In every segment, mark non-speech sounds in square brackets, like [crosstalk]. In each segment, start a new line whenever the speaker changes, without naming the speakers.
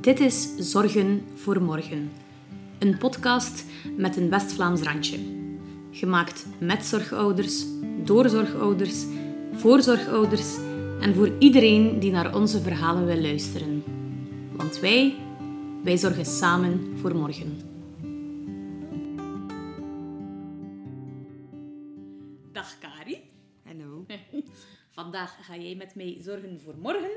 Dit is Zorgen voor Morgen. Een podcast met een West-Vlaams randje. Gemaakt met zorgouders, door zorgouders, voor zorgouders en voor iedereen die naar onze verhalen wil luisteren. Want wij, wij zorgen samen voor morgen. Vandaag ga jij met mij zorgen voor morgen.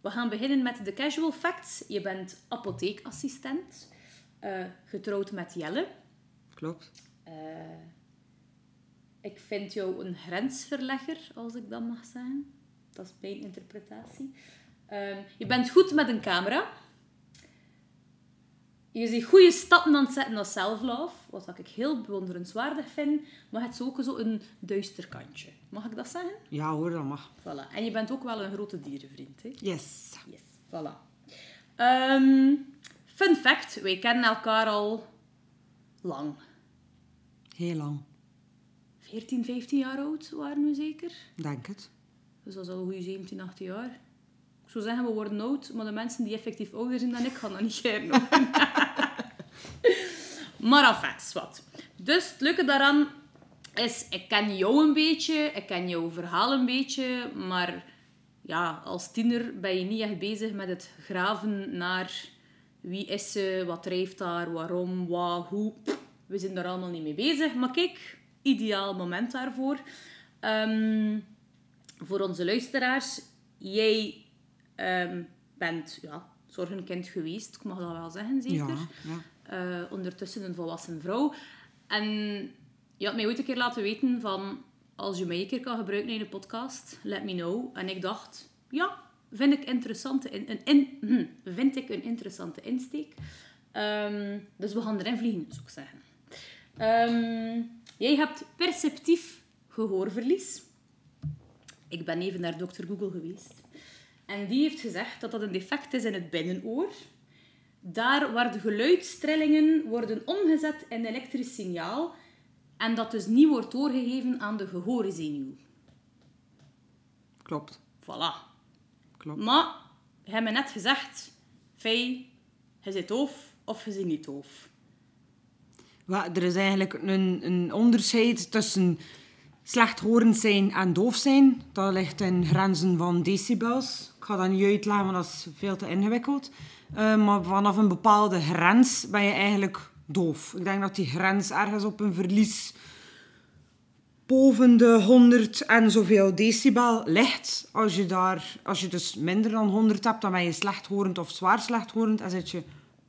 We gaan beginnen met de casual facts. Je bent apotheekassistent, eh, getrouwd met Jelle.
Klopt.
Eh, ik vind jou een grensverlegger, als ik dat mag zeggen. Dat is mijn interpretatie. Ehm, je bent goed met een camera. Je ziet goede stappen aan het zetten naar self-love, wat ik heel bewonderenswaardig vind. Maar het is ook zo een duister kantje. Mag ik dat zeggen?
Ja hoor, dat mag.
Voilà. En je bent ook wel een grote dierenvriend. Hè?
Yes.
Yes, voilà. Ehm, fun fact, wij kennen elkaar al lang.
Heel lang.
14, 15 jaar oud waren we zeker.
Denk het.
Dus dat is al een goede 17, 18 jaar. Ik zou zeggen, we worden oud, maar de mensen die effectief ouder zijn dan ik, gaan dat niet [laughs] geren. Maar wat. Dus het leuke daaraan is, ik ken jou een beetje, ik ken jouw verhaal een beetje, maar ja, als tiener ben je niet echt bezig met het graven naar wie is ze, wat drijft daar, waarom, wat, hoe. We zijn daar allemaal niet mee bezig. Maar kijk, ideaal moment daarvoor. Ehm, voor onze luisteraars, jij ehm, bent ja, zorgenkind geweest, ik mag dat wel zeggen, zeker.
Ja, ja.
Eh, ondertussen een volwassen vrouw. En je had mij ooit een keer laten weten van... Als je mij een keer kan gebruiken in een podcast, let me know. En ik dacht, ja, vind ik, interessante in, een, in, hm, vind ik een interessante insteek. Ehm, dus we gaan erin vliegen, zou ik zeggen. Ehm, jij hebt perceptief gehoorverlies. Ik ben even naar dokter Google geweest. En die heeft gezegd dat dat een defect is in het binnenoor. Daar waar de geluidstrillingen worden omgezet in elektrisch signaal en dat dus niet wordt doorgegeven aan de gehoorzenuw.
Klopt.
Voilà.
Klopt.
Maar, je hebt me net gezegd, Fij, je zit doof of je zit niet doof.
Er is eigenlijk een, een onderscheid tussen slechthorend zijn en doof zijn. Dat ligt in grenzen van decibels. Ik ga dat niet uitleggen, want dat is veel te ingewikkeld. Eh, maar vanaf een bepaalde grens ben je eigenlijk doof. Ik denk dat die grens ergens op een verlies boven de 100 en zoveel decibel ligt. Als je, daar, als je dus minder dan 100 hebt, dan ben je slechthorend of zwaar slechthorend. En zit je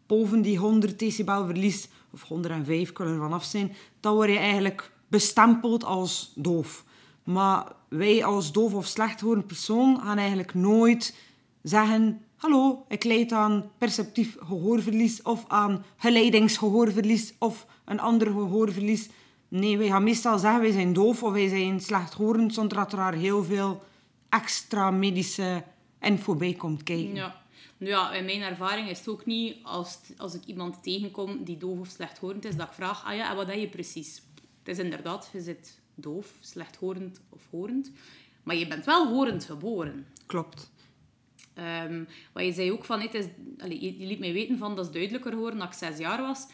boven die 100 decibel verlies, of 105 kunnen er vanaf zijn, dan word je eigenlijk bestempeld als doof. Maar wij als doof of slechthorend persoon gaan eigenlijk nooit zeggen... Hallo, ik leid aan perceptief gehoorverlies of aan geleidingsgehoorverlies of een ander gehoorverlies. Nee, wij gaan meestal zeggen wij zijn doof of wij zijn slechthorend zonder dat er daar heel veel extra medische info bij komt kijken.
Ja. Ja, in mijn ervaring is het ook niet als, als ik iemand tegenkom die doof of slechthorend is, dat ik vraag, ah ja, wat heb je precies? Het is inderdaad, je zit doof, slechthorend of horend. Maar je bent wel horend geboren.
Klopt.
Ehm wat je zei ook van, het is, je, je liet mij weten van, dat is duidelijker geworden dat ik zes jaar was.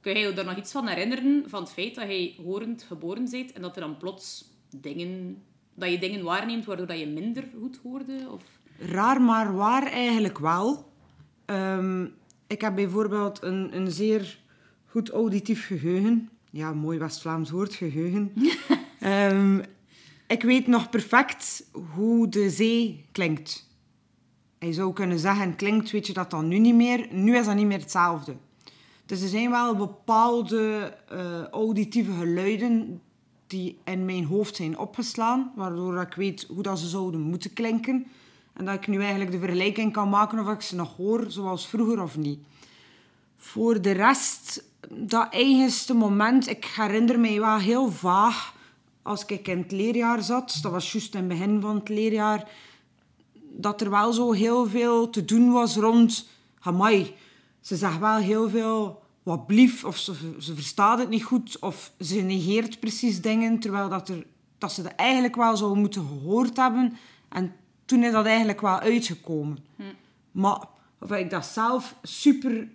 Kun je je er nog iets van herinneren, van het feit dat je horend geboren bent en dat er dan plots dingen, dat je dingen waarneemt waardoor dat je minder goed hoorde? Of...
Raar, maar waar eigenlijk wel. Ehm, ik heb bijvoorbeeld een, een zeer goed auditief geheugen. Ja, mooi West-Vlaams woord, geheugen. [laughs] Ehm, ik weet nog perfect hoe de zee klinkt. Je zou kunnen zeggen, klinkt, weet je dat dan nu niet meer? Nu is dat niet meer hetzelfde. Dus er zijn wel bepaalde eh, auditieve geluiden die in mijn hoofd zijn opgeslaan, waardoor ik weet hoe dat ze zouden moeten klinken. En dat ik nu eigenlijk de vergelijking kan maken of ik ze nog hoor zoals vroeger of niet. Voor de rest, dat eigenste moment, ik herinner mij wel heel vaag als ik in het leerjaar zat, dat was juist in het begin van het leerjaar, dat er wel zo heel veel te doen was rond, amai, ze zegt wel heel veel wat blief, of ze, ze verstaat het niet goed, of ze negeert precies dingen, terwijl dat, er, dat ze dat eigenlijk wel zou moeten gehoord hebben. En toen is dat eigenlijk wel uitgekomen. Maar of ik dat zelf super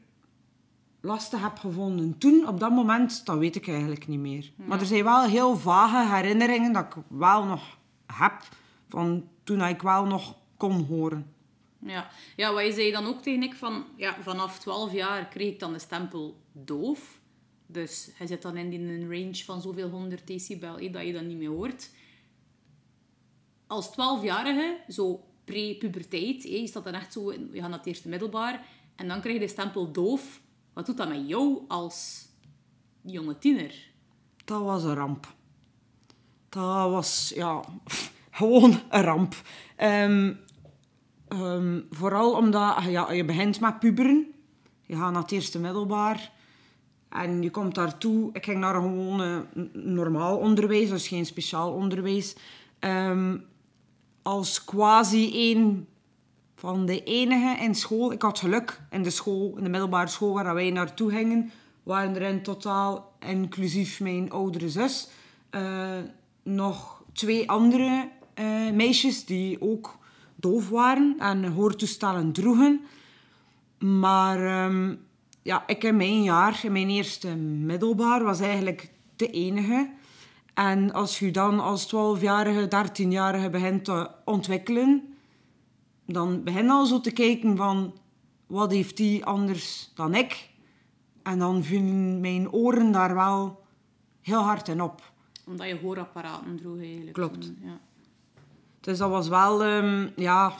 lastig heb gevonden toen, op dat moment, dat weet ik eigenlijk niet meer. Maar er zijn wel heel vage herinneringen dat ik wel nog heb van toen ik wel nog kon horen.
Ja. ja, wat je zei dan ook tegen ik, van ja, vanaf 12 jaar kreeg ik dan de stempel doof. Dus hij zit dan in die range van zoveel 100 decibel, eh, dat je dat niet meer hoort. Als 12-jarige, zo pre-puberteit, eh, je staat dan echt zo, je gaat naar het eerste middelbaar, en dan krijg je de stempel doof. Wat doet dat met jou als jonge tiener?
Dat was een ramp. Dat was, ja, [laughs] gewoon een ramp. Ehm, ehm, vooral omdat ja, je begint met puberen. Je gaat naar het eerste middelbaar. En je komt daartoe. Ik ging naar een gewoon eh, normaal onderwijs, dus geen speciaal onderwijs. Ehm, als quasi één van de enige in school. Ik had geluk in de school, in de middelbare school waar wij naartoe gingen, waren er in totaal, inclusief mijn oudere zus, eh, nog twee andere eh, meisjes die ook doof waren en hoortoestellen droegen. Maar ehm, ja, ik in mijn jaar, in mijn eerste middelbaar, was eigenlijk de enige. En als je dan als 12-jarige, 13-jarige begint te ontwikkelen, dan begin al zo te kijken van wat heeft die anders dan ik. En dan vielen mijn oren daar wel heel hard in op.
Omdat je hoorapparaten droeg eigenlijk.
Klopt.
Ja.
Dus dat was wel, ehm, ja...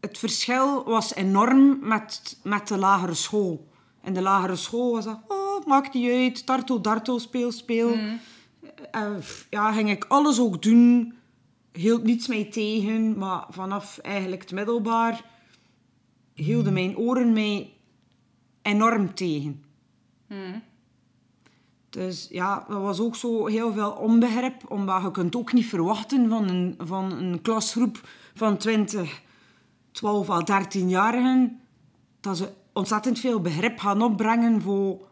Het verschil was enorm met, met de lagere school. In de lagere school was dat, oh, maakt niet uit, dartel, dartel, speel, speel. Eh, pff, ja, ging ik alles ook doen. Hield niets mij tegen, maar vanaf eigenlijk het middelbaar hielden mijn oren mij enorm tegen. Dus ja, dat was ook zo heel veel onbegrip, omdat je kunt ook niet verwachten van een, van een klasgroep van 20, 12 à 13-jarigen, dat ze ontzettend veel begrip gaan opbrengen voor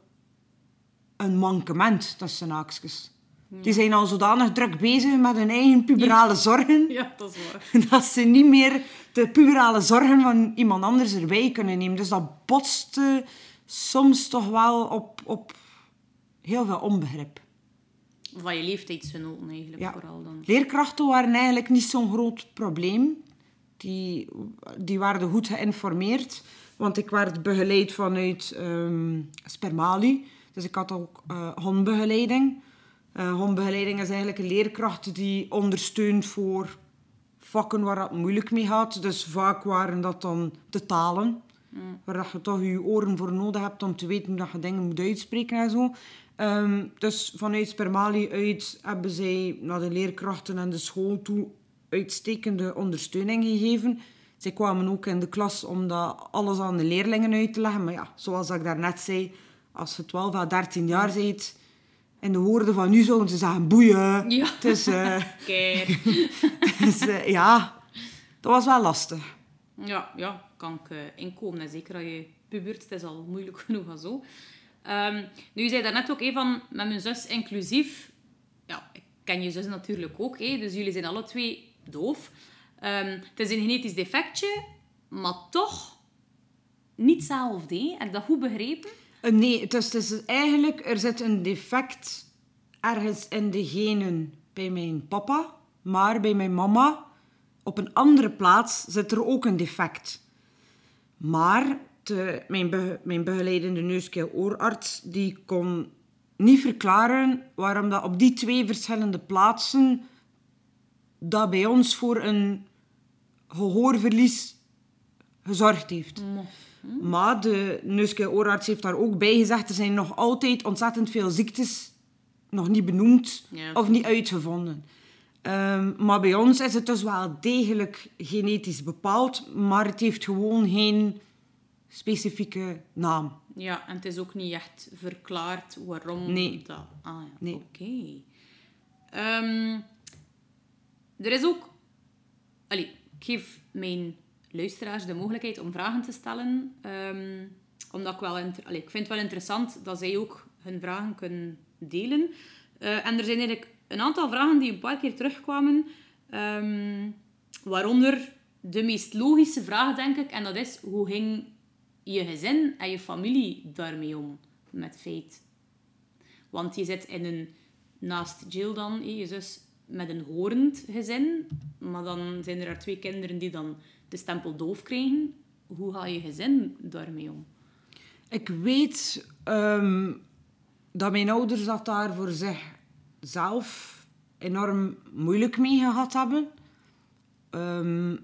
een mankement tussen haakjes. Die zijn al zodanig druk bezig met hun eigen puberale zorgen, [laughs]
ja, dat is waar.
dat ze niet meer de puberale zorgen van iemand anders erbij kunnen nemen. Dus dat botste soms toch wel op, op heel veel onbegrip.
Van je leeftijdsgenoten eigenlijk
Ja.
vooral dan.
Leerkrachten waren eigenlijk niet zo'n groot probleem. Die, die waren goed geïnformeerd. Want ik werd begeleid vanuit ehm, Spermali. Dus ik had ook eh hondbegeleiding. Hondbegeleiding is eigenlijk een leerkracht die ondersteunt voor vakken waar het moeilijk mee gaat. Dus vaak waren dat dan de talen. Waar dat je toch je oren voor nodig hebt om te weten hoe dat je dingen moet uitspreken en zo. Ehm, dus vanuit Spermali uit hebben zij naar de leerkrachten en de school toe uitstekende ondersteuning gegeven. Zij kwamen ook in de klas om dat alles aan de leerlingen uit te leggen. Maar ja, zoals ik daarnet zei, als je 12 à 13 jaar bent, in de woorden van nu zouden ze zeggen boeien.
Ja.
Dus, eh, [laughs] [laughs] dus eh, ja, dat was wel lastig.
Ja, ja, kan ik eh, inkomen. En zeker als je pubert, het is al moeilijk [laughs] genoeg al zo. Ehm, nu, je zei daarnet ook even van, met mijn zus inclusief. Ja, ik ken je zus natuurlijk ook, hè, dus jullie zijn alle twee doof. Ehm, het is een genetisch defectje, maar toch niet hetzelfde. Heb ik dat goed begrepen?
Nee, het is, is eigenlijk, er zit een defect ergens in de genen bij mijn papa, maar bij mijn mama, op een andere plaats, zit er ook een defect. Maar mijn begeleidende neuskeel-oorarts, die kon niet verklaren waarom dat op die twee verschillende plaatsen dat bij ons voor een gehoorverlies gezorgd heeft. Maar de neuskeel-oorarts heeft daar ook bij gezegd, er zijn nog altijd ontzettend veel ziektes nog niet benoemd
Ja.
of niet uitgevonden. Ehm, maar bij ons is het dus wel degelijk genetisch bepaald, maar het heeft gewoon geen specifieke naam.
Ja, en het is ook niet echt verklaard waarom
Nee.
dat... Ah ja,
Nee.
oké. Ehm, er is ook... Allee, ik geef mijn luisteraars de mogelijkheid om vragen te stellen. ehm, omdat ik wel... ik vind het wel interessant dat zij ook hun vragen kunnen delen. Eh, en er zijn eigenlijk een aantal vragen die een paar keer terugkwamen. Ehm, Waaronder de meest logische vraag, denk ik, en dat is, hoe ging je gezin en je familie daarmee om, met feit? Want je zit in een, naast Jill dan, je zus, met een horend gezin, maar dan zijn er twee kinderen die dan de stempel doof krijgen. Hoe ga je gezin daarmee om?
Ik weet ehm, dat mijn ouders dat daar voor zichzelf enorm moeilijk mee gehad hebben. Ehm,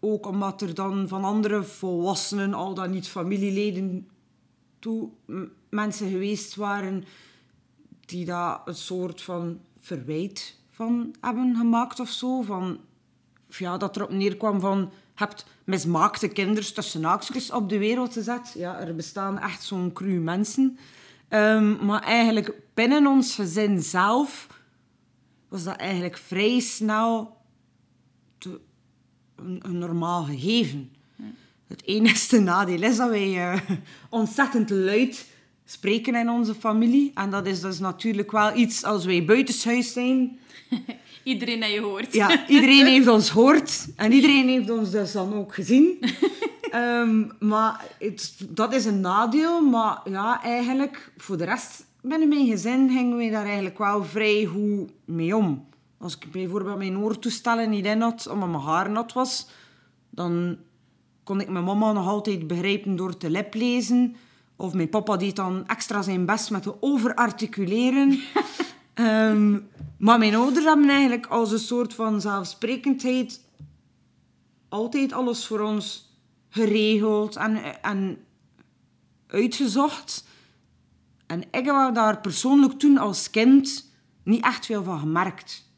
ook omdat er dan van andere volwassenen, al dan niet familieleden, toe mensen geweest waren die daar een soort van verwijt van hebben gemaakt of zo. Van, ja, dat erop neerkwam van, hebt mismaakte kinderen tussen haakjes op de wereld gezet. Ja, er bestaan echt zo'n cru mensen. Um, maar eigenlijk binnen ons gezin zelf was dat eigenlijk vrij snel te, een, een, normaal gegeven. Het enige nadeel is dat wij uh, ontzettend luid spreken in onze familie. En dat is dus natuurlijk wel iets als wij buitenshuis zijn. [laughs]
iedereen dat je hoort.
Ja, iedereen heeft ons gehoord. En iedereen heeft ons dus dan ook gezien. um, [laughs] maar het, dat is een nadeel. Maar ja, eigenlijk voor de rest binnen mijn gezin gingen we daar eigenlijk wel vrij goed mee om. Als ik bijvoorbeeld mijn oortoestellen niet in had, omdat mijn haar nat was, dan kon ik mijn mama nog altijd begrijpen door te liplezen. Of mijn papa deed dan extra zijn best met te overarticuleren. [laughs] um, maar mijn ouders hebben eigenlijk als een soort van zelfsprekendheid altijd alles voor ons geregeld en, en uitgezocht. En ik heb daar persoonlijk toen als kind niet echt veel van gemerkt.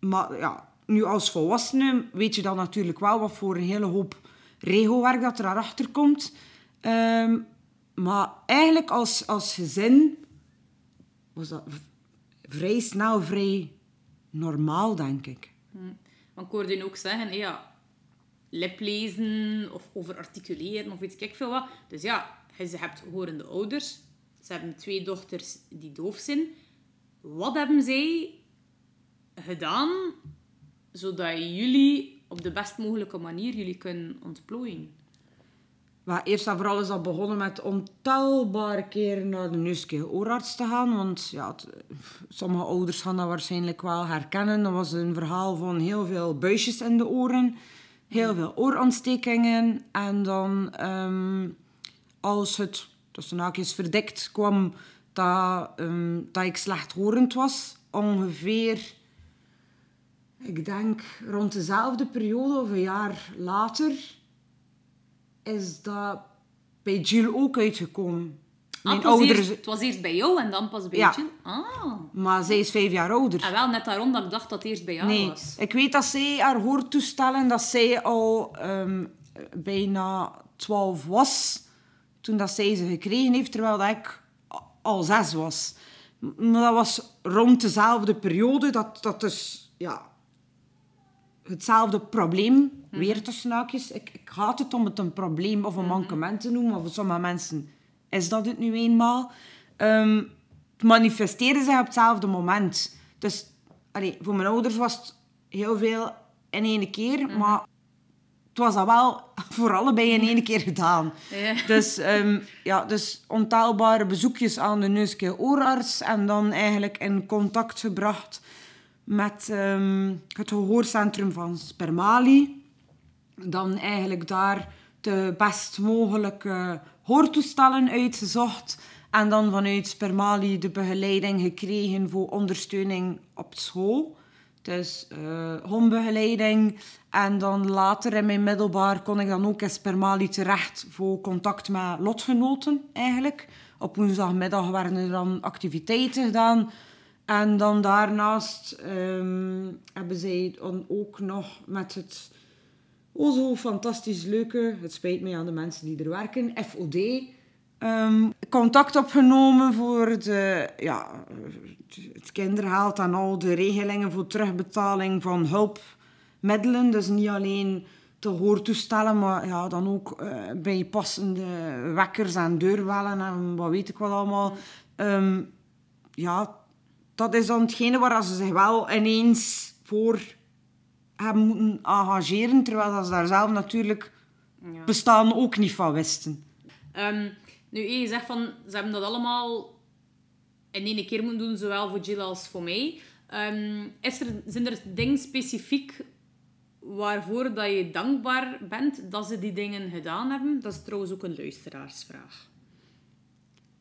Maar ja, nu als volwassene weet je dan natuurlijk wel wat voor een hele hoop regelwerk dat er daarachter komt. Um, maar eigenlijk als, als gezin was dat vrij snel vrij normaal, denk ik.
Hmm. Want ik hoorde je ook zeggen, ja, liplezen of overarticuleren of weet ik veel wat. Dus ja, je hebt horende ouders. Ze hebben twee dochters die doof zijn. Wat hebben zij gedaan zodat jullie op de best mogelijke manier jullie kunnen ontplooien?
Maar eerst en vooral is dat begonnen met ontelbare keren naar de neuskeer oorarts te gaan. Want ja, sommige ouders gaan dat waarschijnlijk wel herkennen. Dat was een verhaal van heel veel buisjes in de oren. Heel veel oorontstekingen. En dan um, als het tussen haakjes verdekt kwam dat, um, dat ik slechthorend was. Ongeveer, ik denk rond dezelfde periode of een jaar later, is dat bij Jill ook uitgekomen.
Ah, Mijn het, was eerst, het was eerst bij jou en dan pas bij
ja.
Jill? Ah.
Maar zij is vijf jaar ouder.
En ah, wel net daarom dat ik dacht dat het eerst bij jou
nee.
was.
Ik weet dat zij haar hoortoestellen, dat zij al um, bijna twaalf was toen dat zij ze gekregen heeft, terwijl dat ik al zes was. Maar dat was rond dezelfde periode dat, dat dus, ja, hetzelfde probleem, mm weer tussen haakjes. Ik, ik haat het om het een probleem of een mhm. mankement te noemen, maar voor sommige mensen is dat het nu eenmaal. Um, het manifesteerde zich op hetzelfde moment. Dus allee, voor mijn ouders was het heel veel in één keer, mhm. maar het was dat wel [laughs] voor allebei in één keer gedaan. Dus, um, ja, dus ontaalbare bezoekjes aan de neuskeer-oorarts en dan eigenlijk in contact gebracht met um, het gehoorcentrum van Spermali. Dan eigenlijk daar de best mogelijke hoortoestellen uitgezocht. En dan vanuit Spermali de begeleiding gekregen voor ondersteuning op school. Dus uh. En dan later in mijn middelbaar kon ik dan ook in Spermali terecht voor contact met lotgenoten eigenlijk. Op woensdagmiddag werden er dan activiteiten gedaan. En dan daarnaast um, hebben zij dan ook nog met het oh zo fantastisch leuke, het spijt me aan de mensen die er werken, FOD, um, contact opgenomen voor de, ja, het kinderhaalt en al de regelingen voor terugbetaling van hulpmiddelen. Dus niet alleen te hoortoestellen, maar ja, dan ook uh, bij passende wekkers en deurwellen en wat weet ik wat allemaal. Um, ja, dat is dan hetgene waar ze zich wel ineens voor hebben moeten engageren, terwijl ze daar zelf natuurlijk
Ja.
bestaan ook niet van wisten.
Ehm, nu, je zegt van, ze hebben dat allemaal in één keer moeten doen, zowel voor Jill als voor mij. Ehm, is er, zijn er dingen specifiek waarvoor dat je dankbaar bent dat ze die dingen gedaan hebben? Dat is trouwens ook een luisteraarsvraag.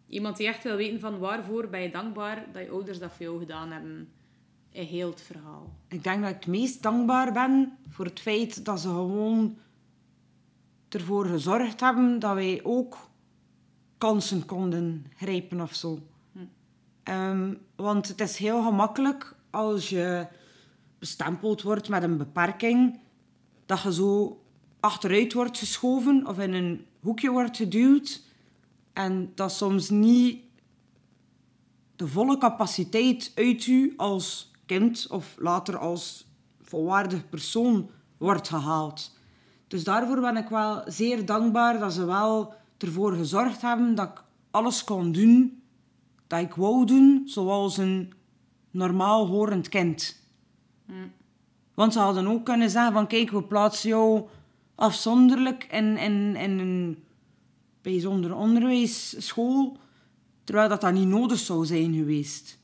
Iemand die echt wil weten van waarvoor ben je dankbaar dat je ouders dat voor jou gedaan hebben in heel het verhaal.
Ik denk dat ik het meest dankbaar ben voor het feit dat ze gewoon ervoor gezorgd hebben dat wij ook kansen konden grijpen of zo. Ehm, want het is heel gemakkelijk als je bestempeld wordt met een beperking, dat je zo achteruit wordt geschoven of in een hoekje wordt geduwd en dat soms niet de volle capaciteit uit u als kind of later als volwaardig persoon wordt gehaald. Dus daarvoor ben ik wel zeer dankbaar dat ze wel ervoor gezorgd hebben dat ik alles kon doen dat ik wou doen, zoals een normaal horend kind. Want ze hadden ook kunnen zeggen van kijk, we plaatsen jou afzonderlijk in, in, in een bijzonder onderwijsschool, terwijl dat, dat niet nodig zou zijn geweest.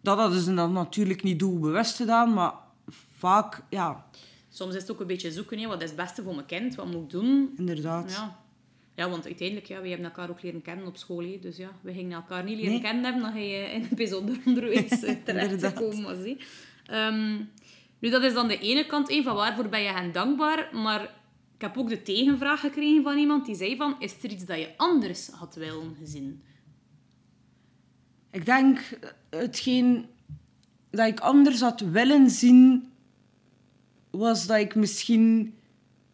Dat hadden ze dan natuurlijk niet doelbewust gedaan, maar vaak, ja,
Soms is het ook een beetje zoeken, hè. wat is het beste voor mijn kind, wat moet ik doen?
inderdaad.
Ja. ja, want uiteindelijk, ja, we hebben elkaar ook leren kennen op school. hè. Dus ja, we gingen elkaar niet leren
Nee.
kennen hebben dan ga je in het bijzonder [laughs] onderwijs eh, [laughs] terecht
Inderdaad.
gekomen was. hè. Ehm, nu, dat is dan de ene kant, hè, van waarvoor ben je hen dankbaar. Maar ik heb ook de tegenvraag gekregen van iemand die zei van, is er iets dat je anders had willen gezien?
Ik denk eh, hetgeen dat ik anders had willen zien, was dat ik misschien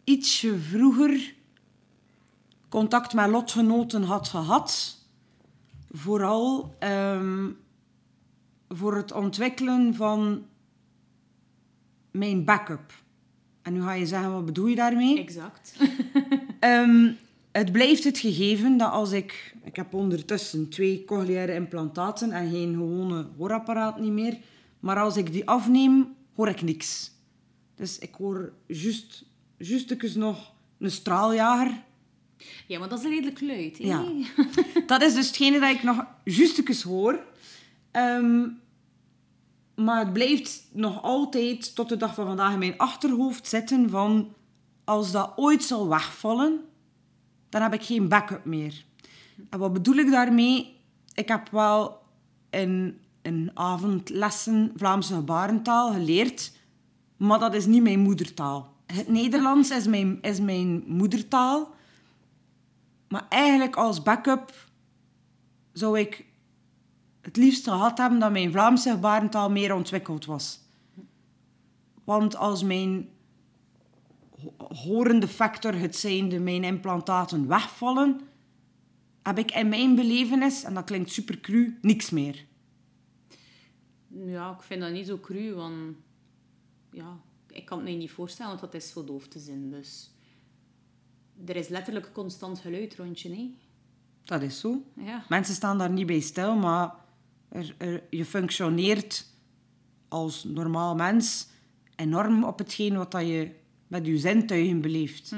ietsje vroeger contact met lotgenoten had gehad. Vooral ehm, voor het ontwikkelen van mijn backup. En nu ga je zeggen, wat bedoel je daarmee?
Exact. [laughs]
Ehm, het blijft het gegeven dat als ik... Ik heb ondertussen twee cochleaire implantaten en geen gewone hoorapparaat niet meer. Maar als ik die afneem, hoor ik niks. Dus ik hoor juist, juist nog een straaljager.
Ja, maar dat is redelijk luid.
Ja. [laughs] Dat is dus hetgene dat ik nog juist hoor. Ehm, maar het blijft nog altijd tot de dag van vandaag in mijn achterhoofd zitten van... Als dat ooit zal wegvallen, dan heb ik geen backup meer. En wat bedoel ik daarmee? Ik heb wel in, in avondlessen Vlaamse gebarentaal geleerd, maar dat is niet mijn moedertaal. Het Nederlands is mijn, is mijn moedertaal. Maar eigenlijk als backup zou ik het liefst gehad hebben dat mijn Vlaamse gebarentaal meer ontwikkeld was. Want als mijn ho- horende factor, het zijnde mijn implantaten, wegvallen, heb ik in mijn belevenis, en dat klinkt super cru, niks meer.
Ja, ik vind dat niet zo cru, want ja, ik kan het mij niet voorstellen, want dat is voor doof te zien. Dus er is letterlijk constant geluid rondje, hè?
Dat is zo.
Ja.
Mensen staan daar niet bij stil, maar er, er- je functioneert als normaal mens enorm op hetgeen wat dat je met je zintuigen beleeft.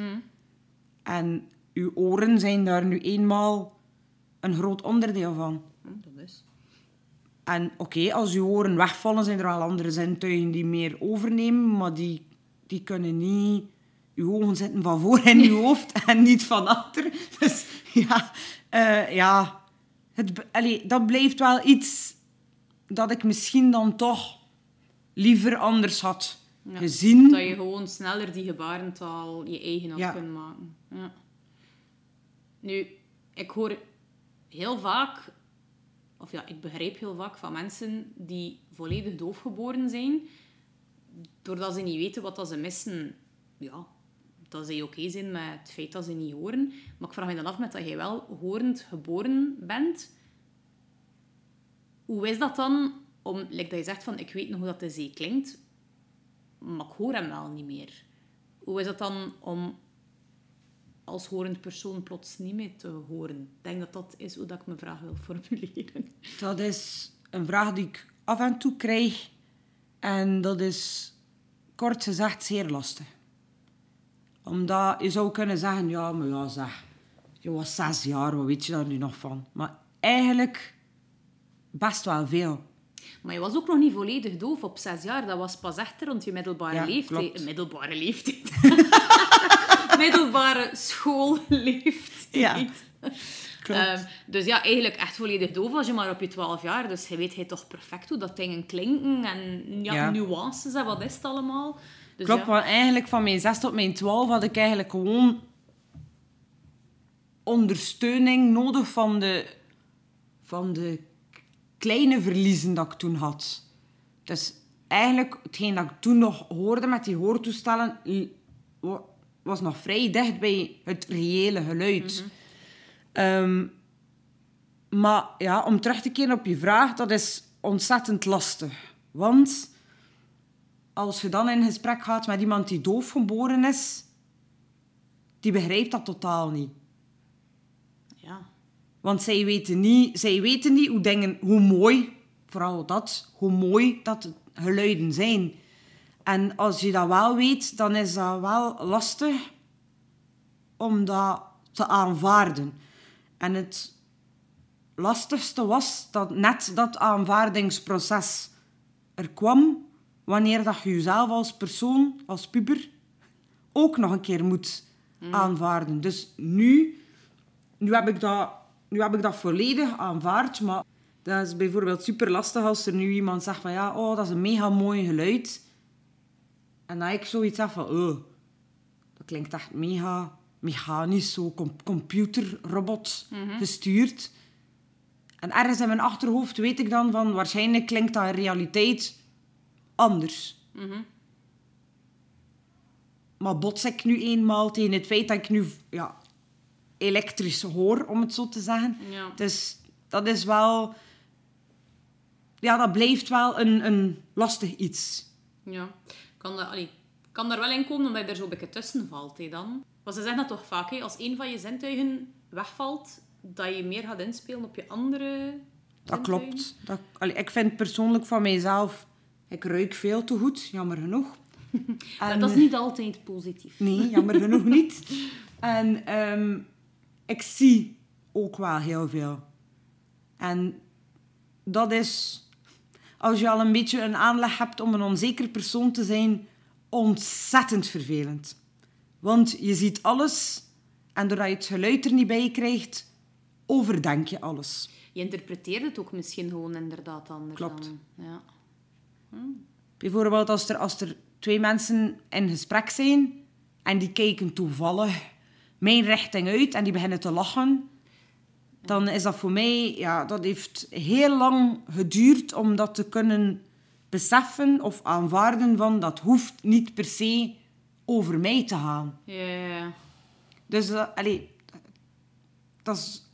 En uw oren zijn daar nu eenmaal een groot onderdeel van.
Dat is.
En oké, als uw oren wegvallen, zijn er wel andere zintuigen die meer overnemen, maar die, die kunnen niet... Uw ogen zitten van voor in uw [laughs] hoofd en niet van achter. Dus ja, eh, ja het, allee, dat blijft wel iets dat ik misschien dan toch liever anders had
Ja,
gezien.
Dat je gewoon sneller die gebarentaal je eigen had
Ja.
maken. Ja. Nu, ik hoor heel vaak, of ja, ik begrijp heel vaak van mensen die volledig doofgeboren zijn, doordat ze niet weten wat dat ze missen, ja, dat ze oké zijn met het feit dat ze niet horen. Maar ik vraag me dan af met dat je wel horend geboren bent. Hoe is dat dan om, like dat je zegt van, ik weet nog hoe dat de zee klinkt, maar ik hoor hem wel niet meer. Hoe is dat dan om als horend persoon plots niet meer te horen? Ik denk dat dat is hoe dat ik mijn vraag wil formuleren.
Dat is een vraag die ik af en toe krijg. En dat is kort gezegd zeer lastig. Omdat je zou kunnen zeggen, ja, maar ja, zeg, je was zes jaar, wat weet je daar nu nog van? Maar eigenlijk best wel veel.
Maar je was ook nog niet volledig doof op zes jaar. Dat was pas echt rond je middelbare
Ja,
leeftijd.
klopt.
Middelbare leeftijd. [laughs] middelbare schoolleeftijd.
Ja.
Ehm, dus ja, eigenlijk echt volledig doof was je maar op je 12 jaar. Dus je weet hij toch perfect hoe dat dingen klinken en ja,
Ja.
nuances en wat is het allemaal. Dus
Klopt,
ja.
want eigenlijk van mijn 6 tot mijn 12 had ik eigenlijk gewoon ondersteuning nodig van de, van de kleine verliezen dat ik toen had. Dus eigenlijk, hetgeen dat ik toen nog hoorde met die hoortoestellen, was nog vrij dicht bij het reële geluid. Ehm, maar ja, om terug te keren op je vraag, dat is ontzettend lastig. Want als je dan in gesprek gaat met iemand die doof geboren is, die begrijpt dat totaal niet.
Ja.
Want zij weten niet, zij weten niet hoe, dingen, hoe mooi, vooral dat, hoe mooi dat geluiden zijn. En als je dat wel weet, dan is dat wel lastig om dat te aanvaarden. En het lastigste was dat net dat aanvaardingsproces er kwam wanneer dat je jezelf als persoon, als puber, ook nog een keer moet aanvaarden. Dus nu, nu, heb ik dat, nu heb ik dat volledig aanvaard, maar dat is bijvoorbeeld super lastig als er nu iemand zegt van ja, oh, dat is een mega mooi geluid. En dan ik zoiets heb van, oh, dat klinkt echt mega mechanisch, zo com- computerrobot gestuurd. En ergens in mijn achterhoofd weet ik dan van, waarschijnlijk klinkt dat in realiteit anders. Maar bots ik nu eenmaal tegen het feit dat ik nu ja, elektrisch hoor, om het zo te zeggen.
Ja.
Dus dat is wel... Ja, dat blijft wel een, een lastig iets.
Ja. Kan, dat, allee, kan daar wel in komen omdat je er zo een beetje tussen valt. Hè, dan. Maar ze zeggen dat toch vaak, als een van je zintuigen wegvalt, dat je meer gaat inspelen op je andere
Dat
zintuigen.
klopt. Dat, allee, ik vind persoonlijk van mijzelf... Ik ruik veel te goed, jammer genoeg. [laughs] En-
dat is niet altijd positief.
Nee, jammer genoeg [laughs] niet. En ehm, ik zie ook wel heel veel. En dat is, als je al een beetje een aanleg hebt om een onzeker persoon te zijn, ontzettend vervelend. Want je ziet alles en doordat je het geluid er niet bij krijgt, overdenk je alles.
Je interpreteert het ook misschien gewoon inderdaad anders
Klopt.
dan. Ja.
Bijvoorbeeld als er, als er twee mensen in gesprek zijn en die kijken toevallig mijn richting uit en die beginnen te lachen, dan is dat voor mij, ja, dat heeft heel lang geduurd om dat te kunnen beseffen of aanvaarden van dat hoeft niet per se over mij te gaan.
Ja.
Dus uh, allee, dat is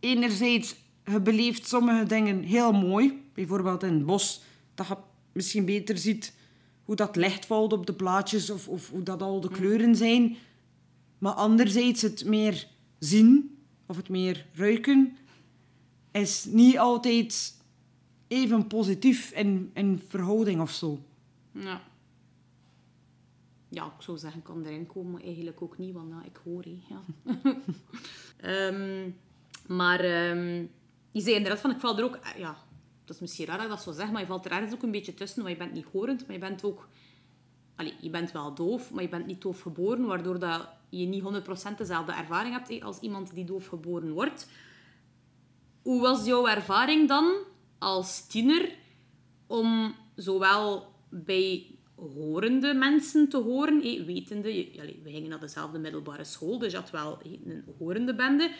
enerzijds, je beleeft sommige dingen heel mooi. Bijvoorbeeld in het bos, dat je misschien beter ziet hoe dat licht valt op de plaatjes of, of hoe dat al de kleuren zijn. Maar anderzijds het meer zien of het meer ruiken is niet altijd even positief in, in verhouding of zo.
Ja. Ja, ik zou zeggen, ik kan erin komen, maar eigenlijk ook niet, want ik hoor, hè, ja. [laughs] Ehm, maar ehm, je zei inderdaad van, ik val er ook... eh, Ja, dat is misschien raar dat ik dat zo zeg, maar je valt er ergens ook een beetje tussen, want je bent niet horend, maar je bent ook... Allee, je bent wel doof, maar je bent niet doof geboren, waardoor dat je niet 100% dezelfde ervaring hebt als iemand die doof geboren wordt. Hoe was jouw ervaring dan als tiener om zowel bij horende mensen te horen, hé, wetende, je- we gingen naar dezelfde middelbare school, dus je had wel een horende bende,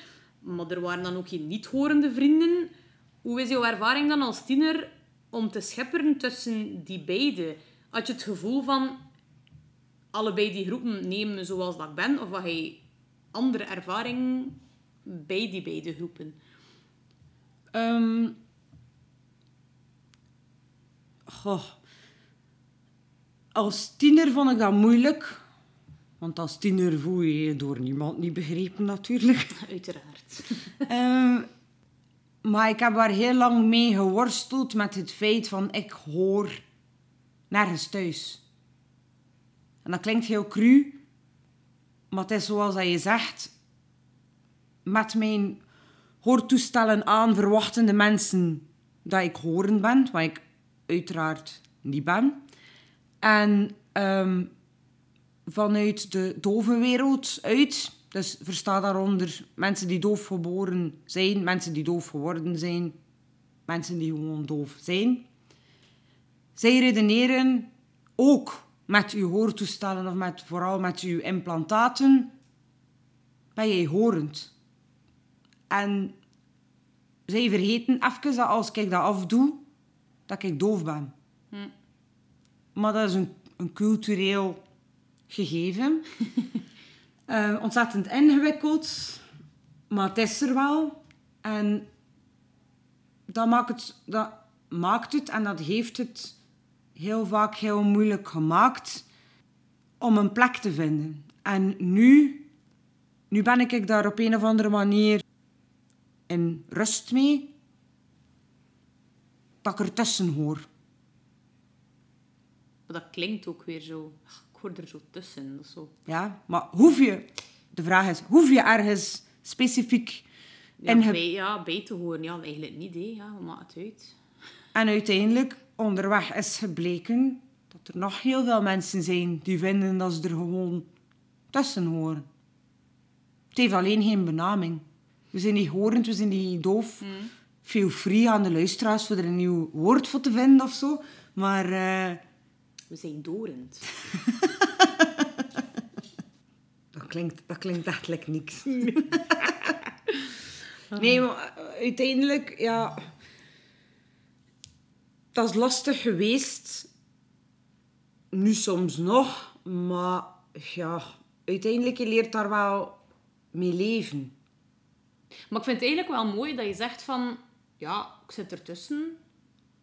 maar er waren dan ook geen niet-horende vrienden. Hoe is jouw ervaring dan als tiener om te schepperen tussen die beide? Had je het gevoel van, allebei die groepen nemen me zoals dat ik ben, of had je andere ervaring bij die beide groepen?
Ehm goh. Als tiener vond ik dat moeilijk. Want als tiener voel je je door niemand niet begrepen natuurlijk. [laughs]
Uiteraard.
Ehm, maar ik heb daar heel lang mee geworsteld met het feit van ik hoor nergens thuis. En dat klinkt heel cru, maar het is zoals dat je zegt. Met mijn hoortoestellen aan verwachten de mensen dat ik horend ben, wat ik uiteraard niet ben. En ehm, vanuit de dove wereld uit, dus versta daaronder mensen die doof geboren zijn, mensen die doof geworden zijn, mensen die gewoon doof zijn. Zij redeneren ook met uw hoortoestellen of met, vooral met uw implantaten, ben jij horend. En zij vergeten even dat als ik dat afdoe, dat ik doof ben. Maar dat is een, een cultureel gegeven. [laughs] Eh, ontzettend ingewikkeld, maar het is er wel. En dat maakt het, dat maakt het en dat heeft het heel vaak heel moeilijk gemaakt om een plek te vinden. En nu, nu ben ik daar op een of andere manier in rust mee, dat ik ertussen hoor.
Dat klinkt ook weer zo... Er zo tussen. Zo...
Ja, maar hoef je, de vraag is, hoef je ergens specifiek
Ja,
in
bij, ja, bij te horen. Ja, eigenlijk niet. Hè. Ja, wat maakt het uit?
En uiteindelijk, onderweg is gebleken dat er nog heel veel mensen zijn die vinden dat ze er gewoon tussen horen. Het heeft alleen geen benaming. We zijn niet horend, we zijn niet doof. Feel free aan de luisteraars voor er een nieuw woord voor te vinden of zo. Maar eh,
We zijn dorend. [laughs]
dat, klinkt, dat klinkt echt like niks. [laughs] nee, maar eh, uiteindelijk, ja... Dat is lastig geweest. Nu soms nog. Maar ja, uiteindelijk je leert daar wel mee leven.
Maar ik vind het eigenlijk wel mooi dat je zegt van... Ja, ik zit ertussen.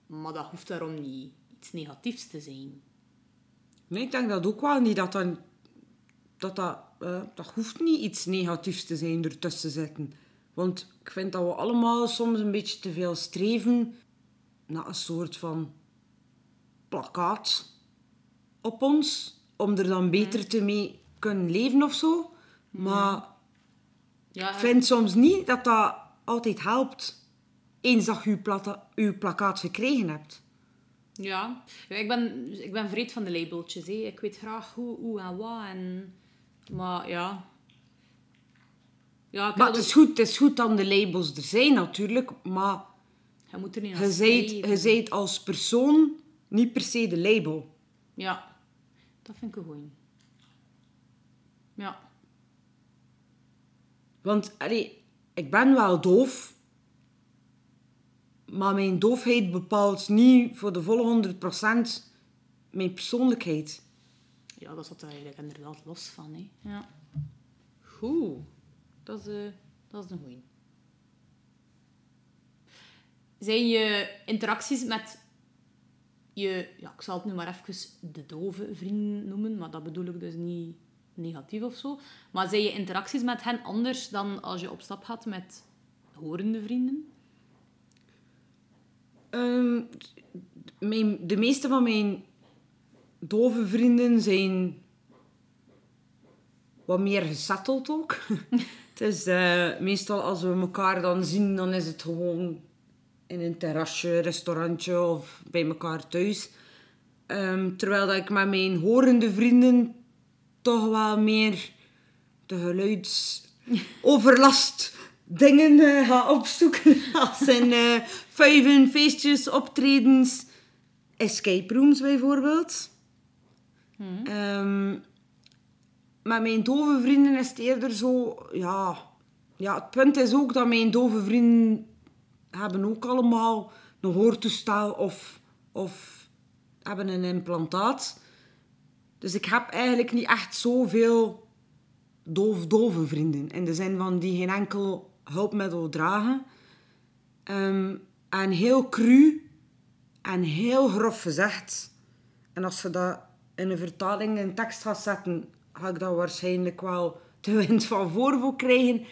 Maar dat hoeft daarom niet iets negatiefs te zijn.
Nee, ik denk dat ook wel niet. Dat dat, dat, dat, eh, dat hoeft niet iets negatiefs te zijn ertussen zitten. Want ik vind dat we allemaal soms een beetje te veel streven naar een soort van plakkaat op ons. Om er dan beter te mee kunnen leven of zo. Maar
Ja,
ik vind soms niet dat dat altijd helpt. Eens dat je je plakkaat gekregen hebt.
Ja, ja ik, ben, ik ben vreed van de labeltjes. Hè. Ik weet graag hoe, hoe en wat. En... Maar ja... Ja, ik
Maar het is goed, het is goed dat de labels er zijn natuurlijk. Maar
Je moet er niet
Je zijt, je zijt als persoon niet per se de label.
Ja, dat vind ik een goeie. Ja.
Want allee, ik ben wel doof. Maar mijn doofheid bepaalt niet voor de volle 100% mijn persoonlijkheid.
Ja, dat zat er eigenlijk inderdaad los van. Hè. Ja. Goed. Dat is, eh, dat is een goeie. Zijn je interacties met je, ja, ik zal het nu maar even de dove vrienden noemen, maar dat bedoel ik dus niet negatief of zo. Maar zijn je interacties met hen anders dan als je op stap gaat met horende vrienden?
Ehm, mijn, de meeste van mijn dove vrienden zijn wat meer gesetteld ook. [laughs] het is eh, meestal als we elkaar dan zien, dan is het gewoon in een terrasje, restaurantje of bij elkaar thuis. Ehm, terwijl dat ik met mijn horende vrienden toch wel meer de geluidsoverlast [laughs] dingen eh, ga opzoeken. Als in vuiven, feestjes, optredens, escape rooms bijvoorbeeld. Ehm, met mijn dove vrienden is het eerder zo... Ja, ja, het punt is ook dat mijn dove vrienden hebben ook allemaal een hoortoestel of, of hebben een implantaat. Dus ik heb eigenlijk niet echt zoveel doof-dove vrienden. In de zin van die geen enkel hulpmiddel dragen. Ehm, en heel cru en heel grof gezegd. En als je dat in een vertaling in tekst gaat zetten, ga ik dat waarschijnlijk wel de [laughs] wind van voor krijgen.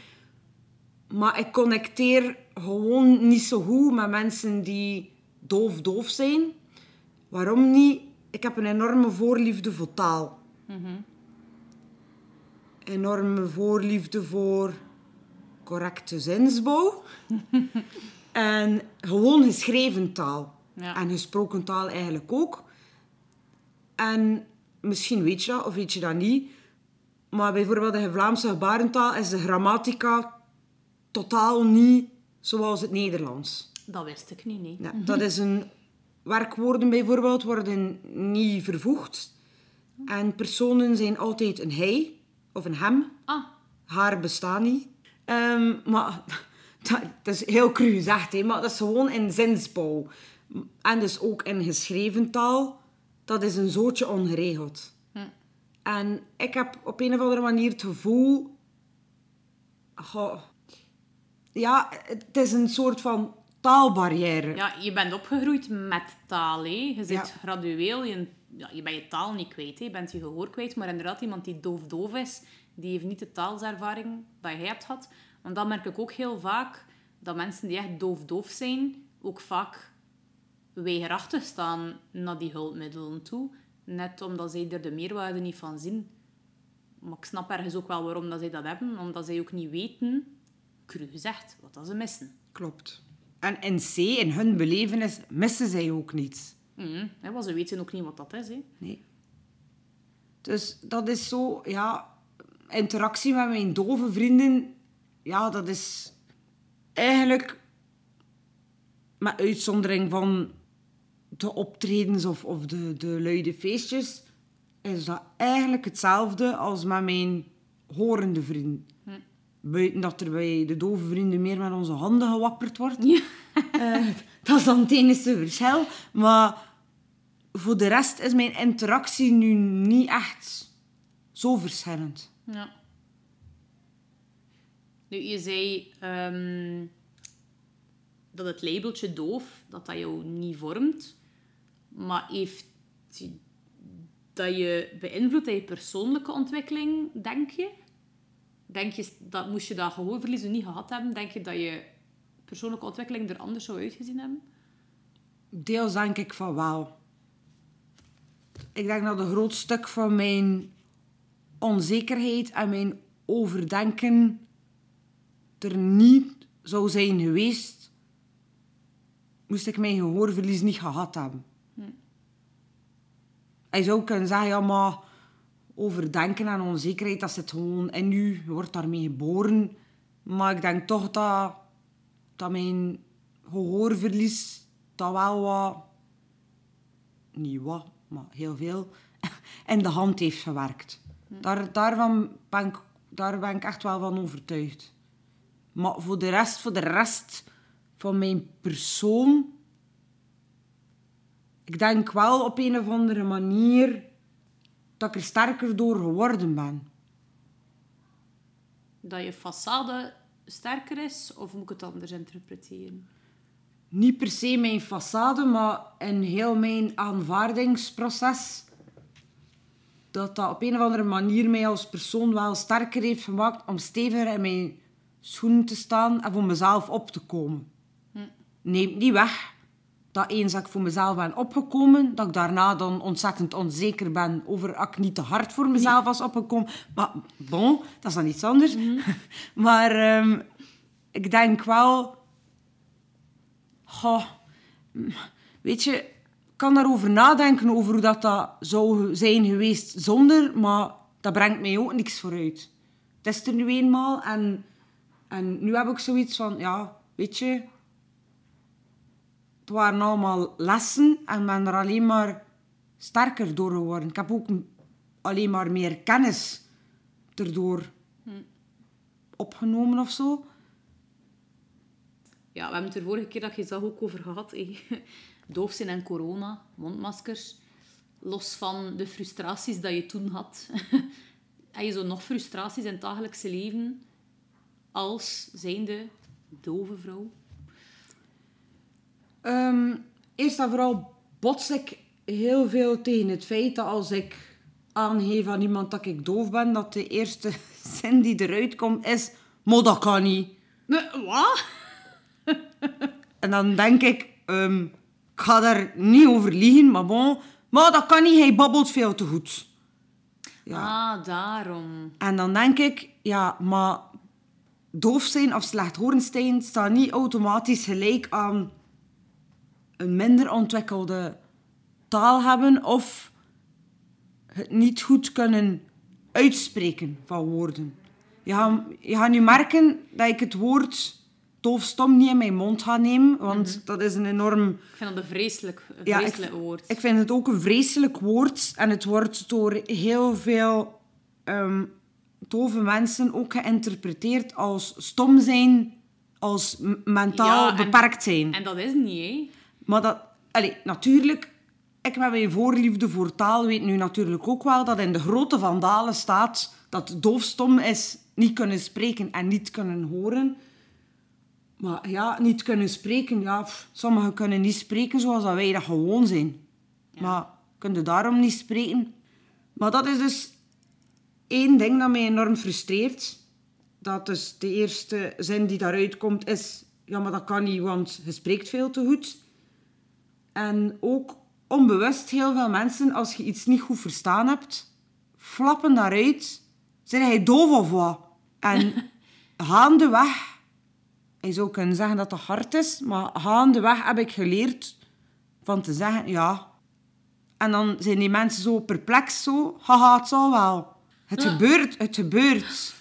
Maar ik connecteer gewoon niet zo goed met mensen die doof-doof zijn. Waarom niet? Ik heb een enorme voorliefde voor taal. Enorme voorliefde voor correcte zinsbouw. [laughs] en gewoon geschreven taal.
Ja.
En gesproken taal eigenlijk ook. En misschien weet je dat of weet je dat niet. Maar bijvoorbeeld in de Vlaamse gebarentaal is de grammatica totaal niet zoals het Nederlands.
Dat wist ik niet, nee.
Ja, dat is een... Werkwoorden bijvoorbeeld worden niet vervoegd. En personen zijn altijd een hij of een hem.
Ah,
Haar bestaan niet. Ehm, maar [laughs] dat, dat is heel cru gezegd, hè, maar dat is gewoon in zinsbouw. En dus ook in geschreven taal. Dat is een zootje ongeregeld. En ik heb op een of andere manier het gevoel... Goh, ja, het is een soort van taalbarrière.
ja, je bent opgegroeid met taal, hè. Je zit
Ja.
gradueel, je, ja, je bent je taal niet kwijt, hè. Je bent je gehoor kwijt. Maar inderdaad, iemand die doof-doof is, die heeft niet de taalservaring dat jij hebt gehad. Want dat merk ik ook heel vaak, dat mensen die echt doof-doof zijn, ook vaak weigerachtig staan naar die hulpmiddelen toe. Net omdat zij er de meerwaarde niet van zien. Maar ik snap ergens ook wel waarom dat zij dat hebben. Omdat zij ook niet weten, cru gezegd, wat dat ze missen.
Klopt. En in C, in hun belevenis, missen zij ook niets.
Hè, want ze weten ook niet wat dat is. Hè.
Nee. Dus dat is zo, ja, interactie met mijn dove vrienden, ja, dat is eigenlijk, met uitzondering van de optredens of, of de, de luide feestjes, is dat eigenlijk hetzelfde als met mijn horende vrienden. Buiten dat er bij de dove vrienden meer met onze handen gewapperd wordt.
Ja. [laughs]
Eh, dat is dan het enige verschil. Maar voor de rest is mijn interactie nu niet echt zo verschillend.
Ja. Nu, je zei ehm, dat het labeltje doof, dat dat jou niet vormt. Maar heeft dat je beïnvloedt in je persoonlijke ontwikkeling, denk je? Denk je, dat moest je dat gehoorverlies niet gehad hebben, denk je dat je persoonlijke ontwikkeling er anders zou uitgezien hebben?
Deels denk ik van wel. Ik denk dat een groot stuk van mijn onzekerheid en mijn overdenken er niet zou zijn geweest, moest ik mijn gehoorverlies niet gehad hebben. Je zou kunnen zeggen, ja, maar overdenken en onzekerheid, dat zit gewoon in u. Je wordt daarmee geboren. Maar ik denk toch dat, dat mijn gehoorverlies dat wel wat... Niet wat, maar heel veel [laughs] in de hand heeft gewerkt. Daar, daarvan ben ik, daar ben ik echt wel van overtuigd. Maar voor de rest, voor de rest van mijn persoon... Ik denk wel op een of andere manier dat ik er sterker door geworden ben.
Dat je façade sterker is, of moet ik het anders interpreteren?
Niet per se mijn façade, maar in heel mijn aanvaardingsproces. Dat dat op een of andere manier mij als persoon wel sterker heeft gemaakt om steviger in mijn schoenen te staan en voor mezelf op te komen. Neemt niet weg dat eens dat ik voor mezelf ben opgekomen, dat ik daarna dan ontzettend onzeker ben over dat ik niet te hard voor mezelf was opgekomen. Maar bon, dat is dan iets anders. [laughs] maar ehm, ik denk wel... Goh, weet je, kan daarover nadenken over hoe dat, dat zou zijn geweest zonder, maar dat brengt mij ook niks vooruit. Het is er nu eenmaal en, en nu heb ik zoiets van, ja, weet je, het waren allemaal lessen en ben er alleen maar sterker door geworden. Ik heb ook alleen maar meer kennis erdoor opgenomen of zo.
Ja, we hebben het er vorige keer dat je zag ook over gehad. hé. Doof zijn en corona, mondmaskers. Los van de frustraties dat je toen had. [laughs] Heb je zo nog frustraties in het dagelijkse leven als zijnde dove vrouw?
Ehm, eerst en vooral bots ik heel veel tegen het feit dat als ik aangeef aan iemand dat ik doof ben, dat de eerste [laughs] zin die eruit komt is, maar dat kan niet.
Nee, wat?
En dan denk ik, ehm, ik ga daar niet over liegen, maar bon, maar dat kan niet, hij babbelt veel te goed. Ja.
Ah, daarom.
En dan denk ik, ja, maar doof zijn of slechthorend zijn staat niet automatisch gelijk aan een minder ontwikkelde taal hebben of het niet goed kunnen uitspreken van woorden. Je gaat, je gaat nu merken dat ik het woord doofstom niet in mijn mond ga nemen, want dat is een enorm...
Ik vind dat een vreselijk, een
Ja, ik,
vreselijk woord.
ik vind het ook een vreselijk woord. En het wordt door heel veel ehm dove mensen ook geïnterpreteerd als stom zijn, als mentaal
Ja, en-
beperkt zijn.
En dat is niet, hè.
Maar dat, allee, natuurlijk, ik met mijn voorliefde voor taal weet nu natuurlijk ook wel dat in de grote vandalen staat dat doofstom is niet kunnen spreken en niet kunnen horen. Maar ja, niet kunnen spreken, ja, pff, sommigen kunnen niet spreken zoals dat wij dat gewoon zijn. Maar kunnen daarom niet spreken? Maar dat is dus één ding dat mij enorm frustreert. Dat dus de eerste zin die daaruit komt is... Ja, maar dat kan niet, want je spreekt veel te goed. En ook onbewust heel veel mensen, als je iets niet goed verstaan hebt, flappen daaruit. Zijn hij doof of wat? En [laughs] gaandeweg... Je zou kunnen zeggen dat dat hard is, maar gaandeweg heb ik geleerd van te zeggen, ja. En dan zijn die mensen zo perplex, zo, haha, het zal wel. Het
Ja.
gebeurt, het gebeurt.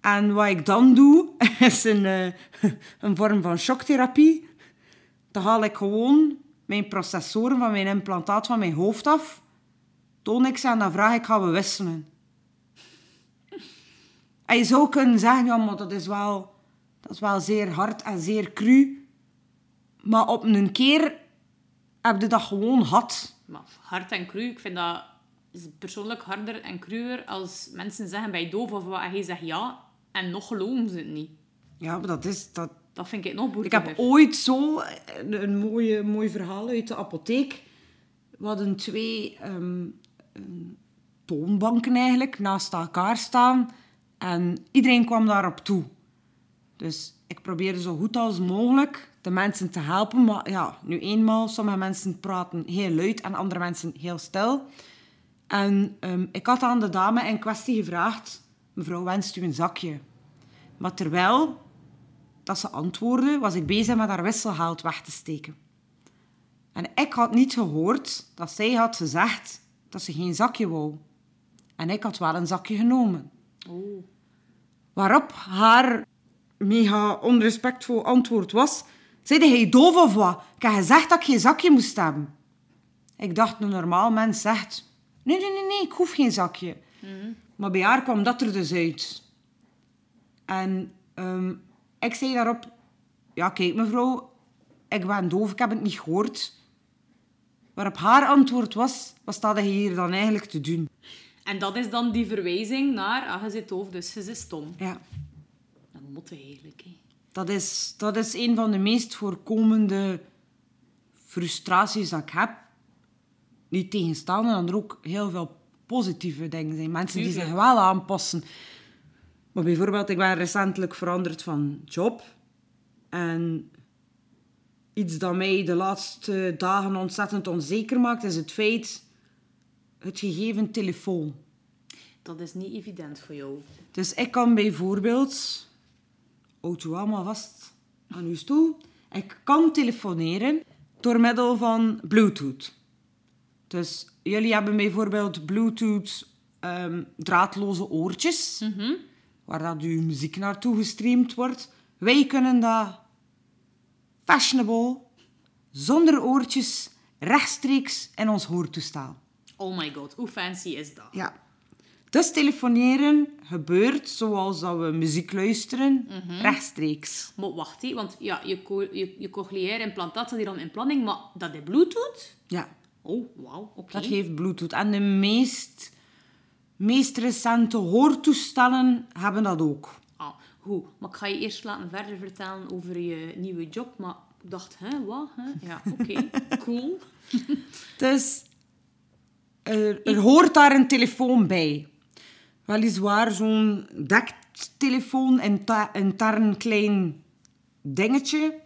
En wat ik dan doe, [laughs] is een, eh, een vorm van shocktherapie. Dan haal ik gewoon mijn processoren van mijn implantaat van mijn hoofd af. Toon ik ze en dan vraag ik, gaan we wisselen? En je zou kunnen zeggen, ja, maar dat is wel, dat is wel zeer hard en zeer cru. Maar op een keer heb je dat gewoon gehad.
Maar hard en cru, ik vind dat persoonlijk harder en cruwer als mensen zeggen bij doof of wat en je zegt ja en nog geloven ze het niet.
Ja, maar dat is... Dat...
Dat vind ik nog
Ik
boertiger.
heb ooit zo een, een mooie, mooi verhaal uit de apotheek. We hadden twee ehm, toonbanken eigenlijk naast elkaar staan. En iedereen kwam daarop toe. Dus ik probeerde zo goed als mogelijk de mensen te helpen. Maar ja, nu eenmaal, sommige mensen praten heel luid en andere mensen heel stil. En ehm, ik had aan de dame in kwestie gevraagd... Mevrouw, wenst u een zakje? Maar terwijl dat ze antwoordde, was ik bezig met haar wisselgeld weg te steken. En ik had niet gehoord dat zij had gezegd dat ze geen zakje wou. En ik had wel een zakje genomen.
Oh.
Waarop haar mega onrespectvol antwoord was... Zeide hij doof of wat? Ik heb gezegd dat ik geen zakje moest hebben. Ik dacht, een normaal mens zegt... Nee, nee, nee, nee, ik hoef geen zakje. Maar bij haar kwam dat er dus uit. En ehm, ik zei daarop... Ja, kijk mevrouw, ik ben doof, ik heb het niet gehoord. Waarop haar antwoord was... Wat staat je hier dan eigenlijk te doen?
En dat is dan die verwijzing naar, ah, je zit doof, dus je zit stom.
Ja.
Dat moet eigenlijk, hè.
Dat is, dat is een van de meest voorkomende frustraties dat ik heb. Niet tegenstaande dat er ook heel veel positieve dingen zijn. Mensen die zich wel aanpassen. Maar bijvoorbeeld, ik ben recentelijk veranderd van job. En iets dat mij de laatste dagen ontzettend onzeker maakt, is het feit... Het gegeven telefoon.
Dat is niet evident voor jou.
Dus ik kan bijvoorbeeld... Houd u allemaal vast aan uw stoel. Ik kan telefoneren door middel van Bluetooth. Dus jullie hebben bijvoorbeeld Bluetooth ehm, draadloze oortjes, waar dat uw muziek naartoe gestreamd wordt. Wij kunnen dat fashionable, zonder oortjes, rechtstreeks in ons hoortoestel.
Oh my god, hoe fancy is dat?
Ja. Dus telefoneren gebeurt zoals dat we muziek luisteren, rechtstreeks.
Maar wacht, want ja, je, co je, je cochleaire implantaat staat hier dan in planning, maar dat is bluetooth?
Ja,
Oh, wauw, oké.
dat heeft Bluetooth. En de meest, meest recente hoortoestellen hebben dat ook.
Ah, goed. Maar ik ga je eerst laten verder vertellen over je nieuwe job, maar ik dacht, hè, wat? Hè? Ja, oké, [laughs] cool.
Dus er, er hoort daar een telefoon bij. Weliswaar zo'n dektelefoon, een ta- intern klein dingetje.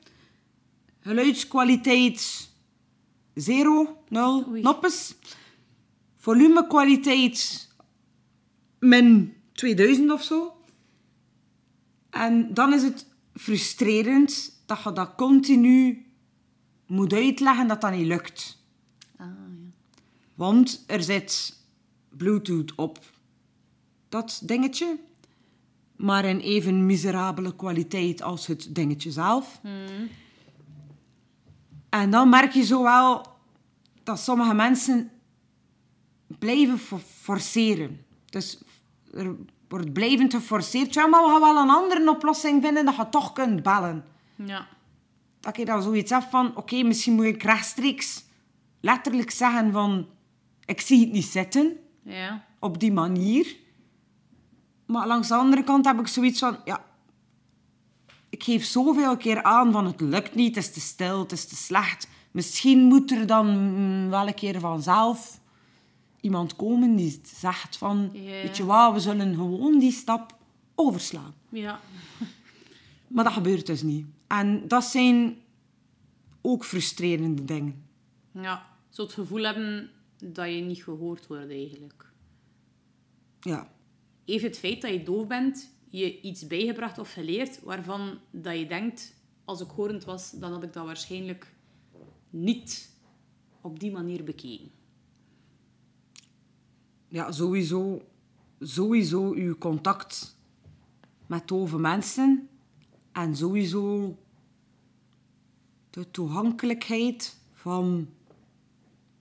Geluidskwaliteit zero, nul,
Oei.
noppes. Volumekwaliteit min 2000 of zo. En dan is het frustrerend dat je dat continu moet uitleggen dat dat niet lukt.
Ah, ja.
Want er zit Bluetooth op dat dingetje, maar in even miserabele kwaliteit als het dingetje zelf. En dan merk je zo wel dat sommige mensen blijven fo- forceren. Dus er wordt blijvend geforceerd. Ja, maar we gaan wel een andere oplossing vinden dat je toch kunt bellen.
Ja.
Dat je dan zoiets hebt van, oké, misschien moet ik rechtstreeks letterlijk zeggen van, ik zie het niet zitten
Ja.
op die manier. Maar langs de andere kant heb ik zoiets van, ja, ik geef zoveel keer aan van het lukt niet, het is te stil, het is te slecht. Misschien moet er dan mm, wel een keer vanzelf iemand komen die zegt van, weet je wat, we zullen gewoon die stap overslaan.
Ja. [laughs]
Maar dat gebeurt dus niet. En dat zijn ook frustrerende dingen.
Ja. Zo het gevoel hebben dat je niet gehoord wordt eigenlijk.
Ja,
Heeft het feit dat je doof bent je iets bijgebracht of geleerd waarvan dat je denkt, als ik horend was, dan had ik dat waarschijnlijk niet op die manier bekeken.
ja sowieso, sowieso uw contact met dove mensen en sowieso de toegankelijkheid van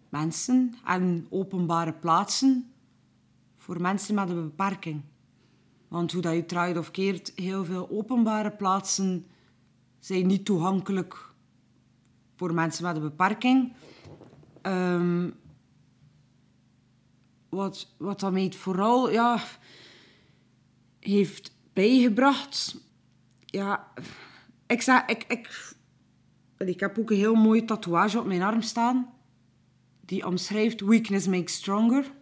mensen en openbare plaatsen voor mensen met een beperking. Want hoe dat je draait of keert, heel veel openbare plaatsen zijn niet toegankelijk voor mensen met een beperking. Ehm, wat, wat dat mij vooral ja, heeft bijgebracht. Ja, ik, zeg, ik, ik, ik heb ook een heel mooie tatoeage op mijn arm staan. Die omschrijft weakness makes stronger.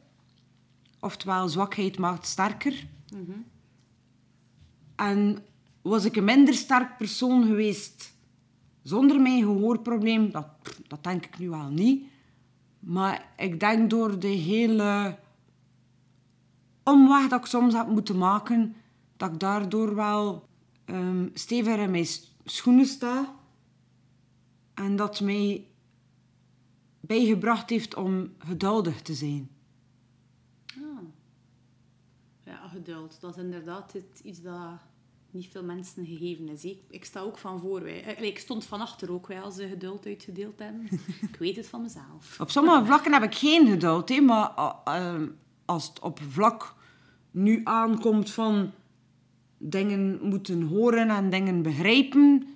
Oftewel, zwakheid maakt sterker. En was ik een minder sterk persoon geweest zonder mijn gehoorprobleem, dat, dat denk ik nu wel niet. Maar ik denk door de hele omweg dat ik soms heb moeten maken, dat ik daardoor wel ehm steviger in mijn schoenen sta. En dat mij bijgebracht heeft om geduldig te zijn.
Ah. Ja, geduld. Dat is inderdaad het- iets dat niet veel mensen gegeven is. Ik, ik sta ook van voor. Wij. Eh, Ik stond van achter ook, wij, als ze geduld uitgedeeld hebben. [laughs] ik weet het van mezelf.
Op sommige vlakken heb ik geen geduld, hè, maar ah, ehm, als het op vlak nu aankomt van dingen moeten horen en dingen begrijpen,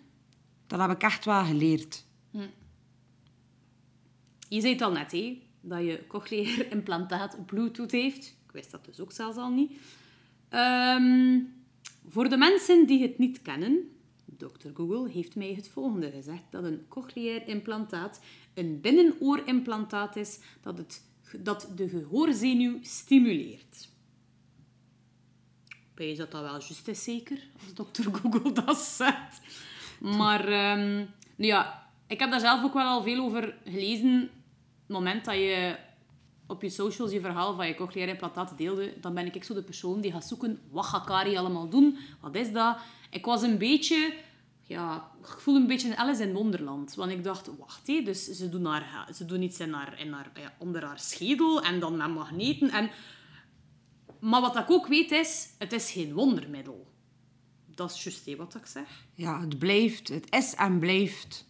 dan heb ik echt wel geleerd.
Je zei het al net, hè, dat je cochleair implantaat Bluetooth heeft. Ik wist dat dus ook zelfs al niet. Ehm, voor de mensen die het niet kennen, Dr. Google heeft mij het volgende gezegd: dat een cochleair implantaat een binnenoorimplantaat is dat, het, dat de gehoorzenuw stimuleert. Bij dat dat wel juist is, zeker, als Dr. [laughs] Google dat zegt. Maar ehm, nu ja, ik heb daar zelf ook wel al veel over gelezen. Het moment dat je op je socials je verhaal van je cochleair implantaat deelde, dan ben ik zo de persoon die gaat zoeken, wat gaat Kari allemaal doen? Wat is dat? Ik was een beetje... Ja, ik voelde een beetje een Alice in Wonderland. Want ik dacht, wacht, hé, dus ze doen, haar, ze doen iets in haar, in ja, onder haar schedel en dan met magneten. En... Maar wat ik ook weet is, het is geen wondermiddel. Dat is juist wat ik zeg.
Ja, het blijft, het is en blijft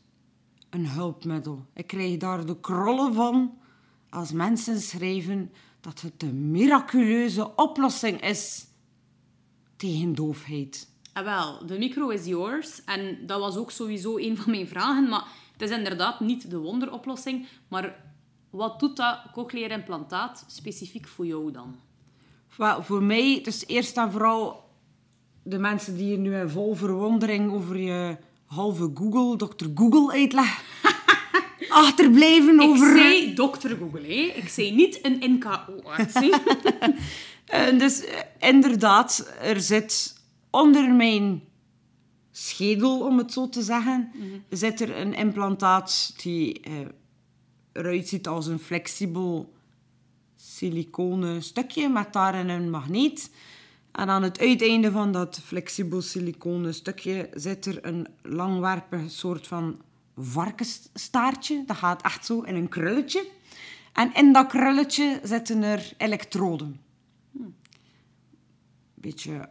een hulpmiddel. Ik krijg daar de krollen van als mensen schrijven dat het een miraculeuze oplossing is tegen doofheid.
Ah, wel, de micro is yours. En dat was ook sowieso een van mijn vragen. Maar het is inderdaad niet de wonderoplossing. Maar wat doet dat cochleair implantaat specifiek voor jou dan?
Wel, voor mij, dus eerst en vooral de mensen die hier nu in vol verwondering over je halve Google, Dr. Google uitleg achterblijven
Ik
over...
zei dokter Google, hè. Ik zei niet een NKO-arts. hè. [laughs]
Eh, dus eh, inderdaad, er zit onder mijn schedel, om het zo te zeggen, zit er een implantaat die eh, eruit ziet als een flexibel siliconen stukje met daarin een magneet. En aan het uiteinde van dat flexibel siliconen stukje zit er een langwerpig soort van varkensstaartje. Dat gaat echt zo in een krulletje. En in dat krulletje zitten er elektroden. Beetje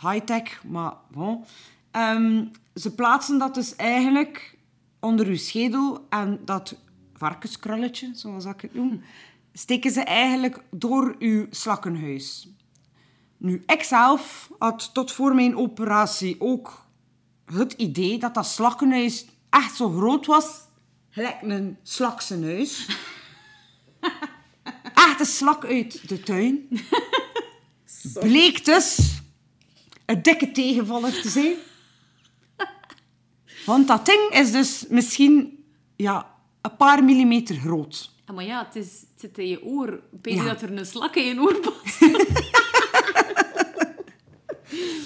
high-tech, maar bon. Ehm, ze plaatsen dat dus eigenlijk onder uw schedel en dat varkenskrulletje, zoals ik het noem, steken ze eigenlijk door uw slakkenhuis. Nu, ik zelf had tot voor mijn operatie ook het idee dat dat slakkenhuis echt zo groot was, gelijk een slaksenhuis. [laughs] echt een slak uit de tuin. [laughs] Bleek dus een dikke tegenvaller te zijn. [laughs] Want dat ding is dus misschien ja, een paar millimeter groot.
Ah, maar ja, het, is, het zit in je oor. Weet je
Ja.
dat er een slak in je oor past?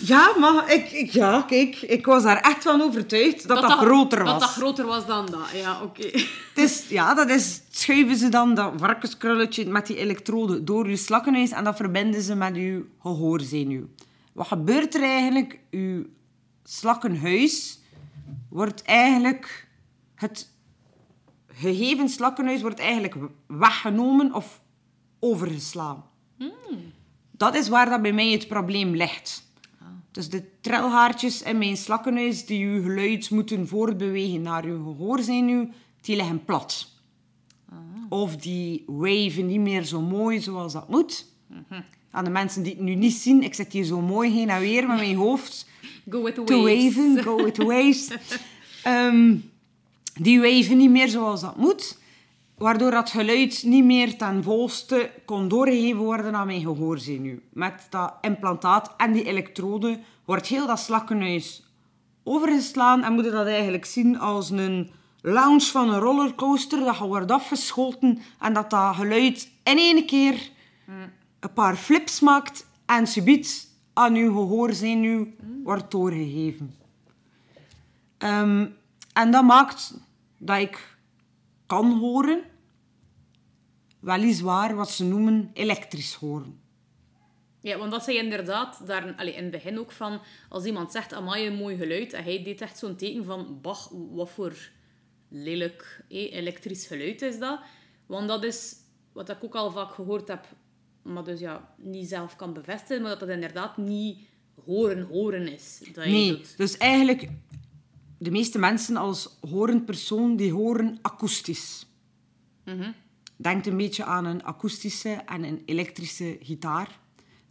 Ja, maar ik, ik- ja, kijk, ik was daar echt van overtuigd dat dat, groter was.
Dat dat groter was dan dat, ja, oké. [laughs]
Dus ja, dat is, schuiven ze dan dat varkenskrulletje met die elektroden door je slakkenhuis en dat verbinden ze met je gehoorzenuw. Wat gebeurt er eigenlijk? Je slakkenhuis wordt eigenlijk... Het gegeven slakkenhuis wordt eigenlijk weggenomen of overgeslaan. Dat is waar dat bij mij het probleem ligt. Dus de trilhaartjes in mijn slakkenhuis die uw geluid moeten voortbewegen naar uw gehoorzenuw, die liggen plat. Of die waven niet meer zo mooi zoals dat moet. Aan de mensen die het nu niet zien, ik zit hier zo mooi heen en weer met mijn hoofd [laughs]
Go with the
te
waves.
waven, go with the waves. [laughs] Ehm, die waven niet meer zoals dat moet. Waardoor dat geluid niet meer ten volste kon doorgegeven worden aan mijn gehoorzenuw. Met dat implantaat en die elektrode wordt heel dat slakkenhuis overgeslaan. En moet je dat eigenlijk zien als een lounge van een rollercoaster. Dat wordt afgeschoten en dat dat geluid in één keer een paar flips maakt en subiet aan uw gehoorzenuw wordt doorgegeven. Ehm, en dat maakt dat ik kan horen, weliswaar wat ze noemen elektrisch horen.
Ja, want dat zei je inderdaad daar, allee, in het begin ook van... Als iemand zegt, amai, een mooi geluid. En hij deed echt zo'n teken van... Bach, wat voor lelijk eh, elektrisch geluid is dat? Want dat is wat ik ook al vaak gehoord heb... Maar dus ja, niet zelf kan bevestigen. Maar dat dat inderdaad niet horen horen is. Dat je
Nee,
doet.
dus eigenlijk, de meeste mensen als horend persoon, die horen akoestisch. Denkt een beetje aan een akoestische en een elektrische gitaar.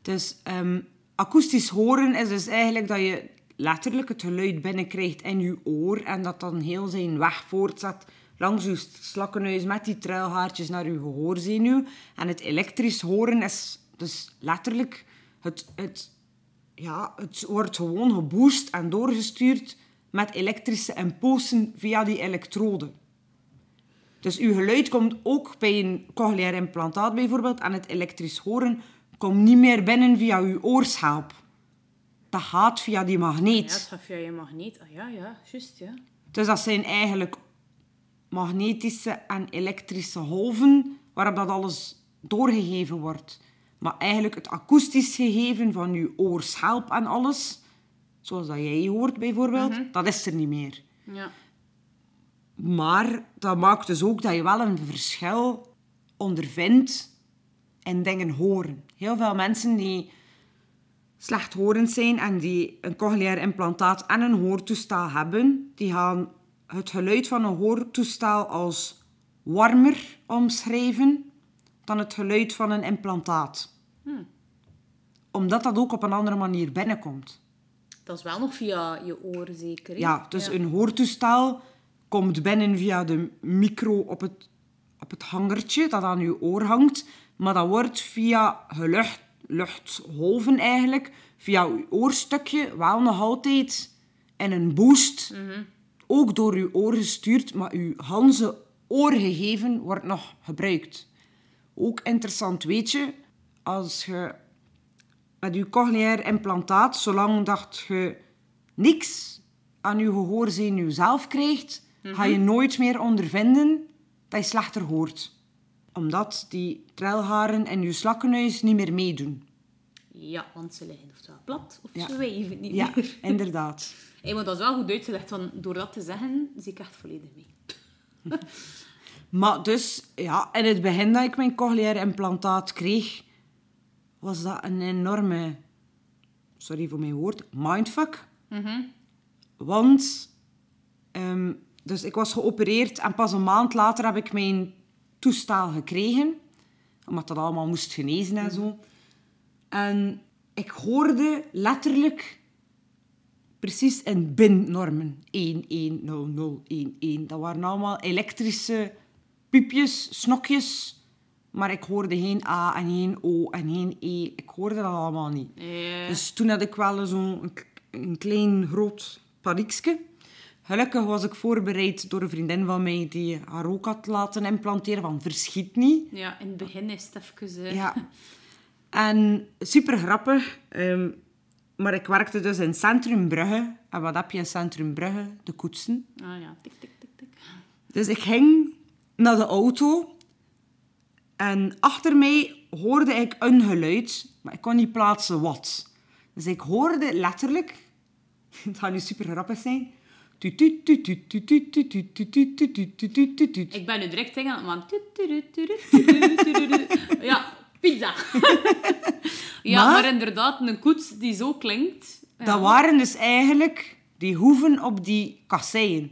Dus ehm, akoestisch horen is dus eigenlijk dat je letterlijk het geluid binnenkrijgt in je oor en dat dan heel zijn weg voortzet langs je slakkenhuis met die trilhaartjes naar je gehoorzenuw. En het elektrisch horen is dus letterlijk het, het ja, het wordt gewoon geboost en doorgestuurd met elektrische impulsen via die elektroden. Dus uw geluid komt ook bij een cochleair implantaat bijvoorbeeld en het elektrisch horen komt niet meer binnen via uw oorschelp. Dat gaat via die magneet.
Ja, het gaat via je magneet. Ah ja, ja, juist, ja.
Dus dat zijn eigenlijk magnetische en elektrische golven waarop dat alles doorgegeven wordt. Maar eigenlijk het akoestisch gegeven van je oorschelp en alles, zoals dat jij hoort bijvoorbeeld, dat is er niet meer.
Ja.
Maar dat maakt dus ook dat je wel een verschil ondervindt in dingen horen. Heel veel mensen die slechthorend zijn en die een cochleair implantaat en een hoortoestel hebben, die gaan het geluid van een hoortoestel als warmer omschrijven dan het geluid van een implantaat. Omdat dat ook op een andere manier binnenkomt.
Dat is wel nog via je oor, zeker.
Ja, dus een hoortoestel komt binnen via de micro op het, op het hangertje dat aan je oor hangt. Maar dat wordt via gelucht, luchtgolven eigenlijk, via je oorstukje, wel nog altijd in een boost, ook door je oor gestuurd, maar je ganse oorgegeven wordt nog gebruikt. Ook interessant weet je, als je met je cochleair implantaat, zolang dat je niks aan je gehoorzenuw zelf krijgt, ga je nooit meer ondervinden dat je slechter hoort. Omdat die trilharen in je slakkenhuis niet meer meedoen.
Ja, want ze liggen oftewel plat of
Ja.
ze wijven niet
Ja,
meer.
inderdaad. [laughs]
Hey, maar dat is wel goed uitgelegd, want door dat te zeggen, zie ik echt volledig mee. [laughs]
Maar dus, ja, in het begin dat ik mijn cochleaire implantaat kreeg, was dat een enorme, sorry voor mijn woord, mindfuck. Want, ehm, dus ik was geopereerd en pas een maand later heb ik mijn toestel gekregen. Omdat dat allemaal moest genezen en zo. En ik hoorde letterlijk precies in binnormen. 1, 1, 0, 0, 1, 1. Dat waren allemaal elektrische piepjes, snokjes. Maar ik hoorde geen A en geen O en geen E. Ik hoorde dat allemaal niet. Dus toen had ik wel zo'n een, een klein groot paniekje. Gelukkig was ik voorbereid door een vriendin van mij die haar ook had laten implanteren. Van verschiet niet.
ja, in het begin is het even...
Ja. En super grappig. ehm, maar ik werkte dus in Centrum Brugge. En wat heb je in Centrum Brugge? De koetsen.
Ah ja, tik, tik, tik, tik.
Dus ik ging naar de auto. En achter mij hoorde ik een geluid, maar ik kon niet plaatsen wat. Dus ik hoorde letterlijk, het gaat nu super grappig zijn.
Ik ben nu direct tegen aan want... Ja, pizza. Ja,
maar
inderdaad, een koets die zo klinkt.
Dat waren dus eigenlijk die hoeven op die kasseien.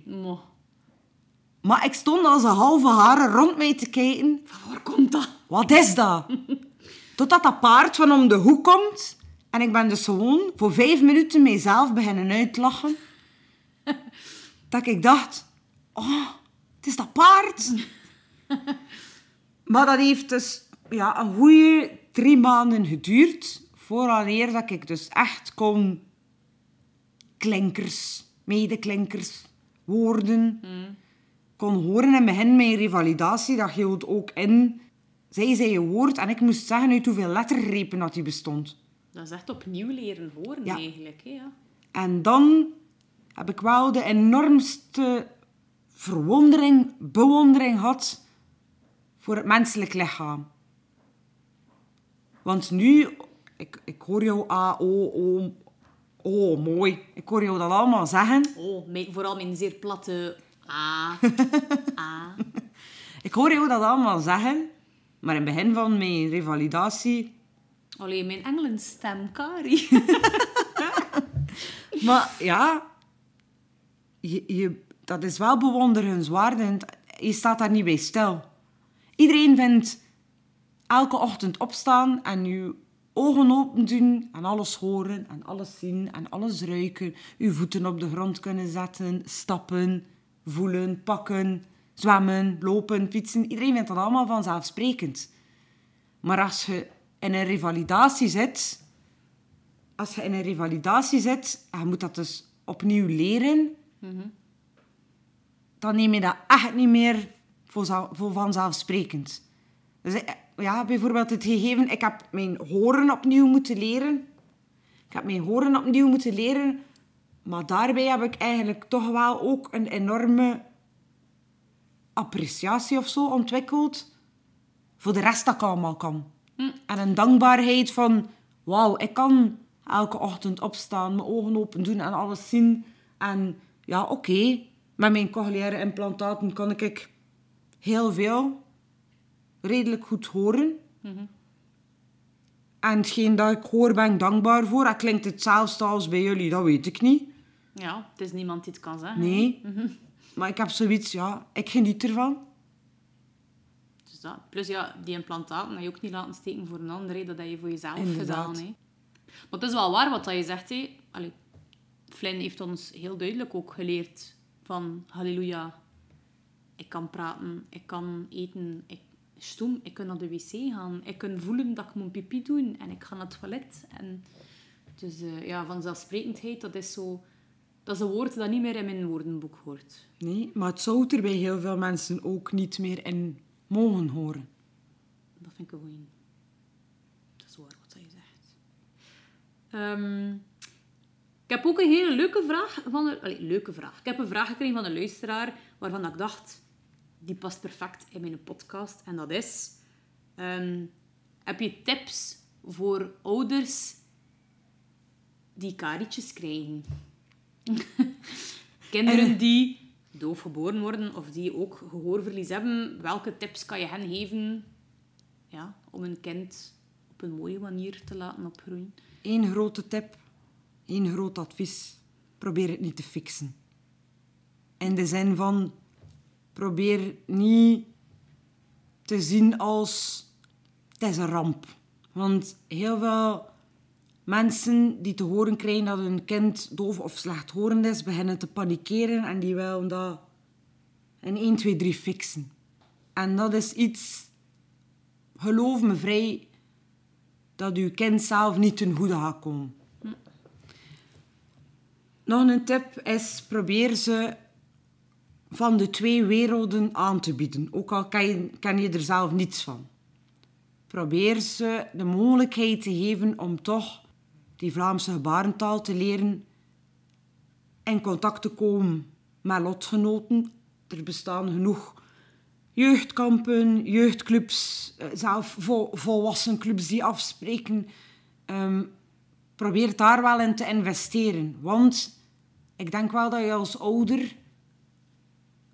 Maar ik stond als een halve haren rond mij te kijken.
Van waar komt dat?
Wat is dat? [laughs] Totdat dat paard van om de hoek komt. En ik ben dus gewoon voor vijf minuten mezelf beginnen uitlachen. [laughs] Dat ik dacht... Oh, het is dat paard. [laughs] maar dat heeft dus ja, een goede drie maanden geduurd. Vooraleer dat ik dus echt kon... Klinkers, medeklinkers, woorden kon horen in begin mijn revalidatie, dat hield ook in. Zij zei een woord en ik moest zeggen uit hoeveel lettergrepen dat die bestond.
Dat is echt opnieuw leren horen
Ja.
eigenlijk. Hè? Ja.
En dan heb ik wel de enormste verwondering, bewondering gehad voor het menselijk lichaam. Want nu, ik, ik hoor jou A, O, O, O, mooi. Ik hoor jou dat allemaal zeggen.
Oh, mijn, vooral mijn zeer platte A. A. [laughs]
Ik hoor jou dat allemaal zeggen. Maar in het begin van mijn revalidatie
Alleen mijn engelenstem, Kari. [laughs]
Maar ja, je, je, dat is wel bewonderenswaardig. Je staat daar niet bij stil. Iedereen vindt elke ochtend opstaan en je ogen open doen en alles horen en alles zien en alles ruiken. Je voeten op de grond kunnen zetten, stappen, voelen, pakken, zwemmen, lopen, fietsen. Iedereen vindt dat allemaal vanzelfsprekend. Maar als je in een revalidatie zit, als je in een revalidatie zit en je moet dat dus opnieuw leren, dan neem je dat echt niet meer voor, voor vanzelfsprekend. Dus eh, ja, bijvoorbeeld het gegeven, ik heb mijn horen opnieuw moeten leren. Ik heb mijn horen opnieuw moeten leren, maar daarbij heb ik eigenlijk toch wel ook een enorme appreciatie of zo ontwikkeld voor de rest dat ik allemaal kan. En een dankbaarheid van, wauw, ik kan elke ochtend opstaan, mijn ogen open doen en alles zien. En ja, oké, met mijn cochleaire implantaten kan ik heel veel redelijk goed horen. En hetgeen dat ik hoor, ben ik dankbaar voor. En klinkt hetzelfde als bij jullie, dat weet ik niet.
Ja, het is niemand die het kan zeggen.
Nee. Maar ik heb zoiets, ja, ik geniet ervan.
Dus dat. Plus ja, die implantaten heb je ook niet laten steken voor een ander. hè. Dat heb je voor jezelf
Inderdaad.
gedaan. Hè. Maar het is wel waar wat dat je zegt. Hè. Allee, Flynn heeft ons heel duidelijk ook geleerd van halleluja. Ik kan praten, ik kan eten, ik stoem, ik kan naar de wc gaan. Ik kan voelen dat ik moet pipi doen en ik ga naar het toilet. En dus eh, ja, vanzelfsprekendheid, dat is zo... Dat is een woord dat niet meer in mijn woordenboek hoort.
Nee, maar het zou er bij heel veel mensen ook niet meer in mogen horen.
Dat vind ik een goeie. Dat is waar wat je zegt. Ehm, ik heb ook een hele leuke vraag van een... Leuke vraag. Ik heb een vraag gekregen van een luisteraar waarvan ik dacht... die past perfect in mijn podcast. En dat is... ehm, heb je tips voor ouders die karietjes krijgen? [laughs] Kinderen die doof geboren worden of die ook gehoorverlies hebben, welke tips kan je hen geven ja, om een kind op een mooie manier te laten opgroeien?
Eén grote tip, één groot advies. Probeer het niet te fixen. In de zin van, probeer niet te zien als, het is een ramp. Want heel veel mensen die te horen krijgen dat hun kind doof of slechthorend is, beginnen te panikeren en die willen dat in 1, 2, 3 fixen. En dat is iets, geloof me vrij, dat uw kind zelf niet ten goede gaat komen. Nog een tip is, probeer ze van de twee werelden aan te bieden. Ook al ken je, ken je er zelf niets van. Probeer ze de mogelijkheid te geven om toch die Vlaamse gebarentaal te leren. In contact te komen met lotgenoten. Er bestaan genoeg jeugdkampen, jeugdclubs, eh, zelf clubs die afspreken. Ehm, probeer daar wel in te investeren. Want ik denk wel dat je als ouder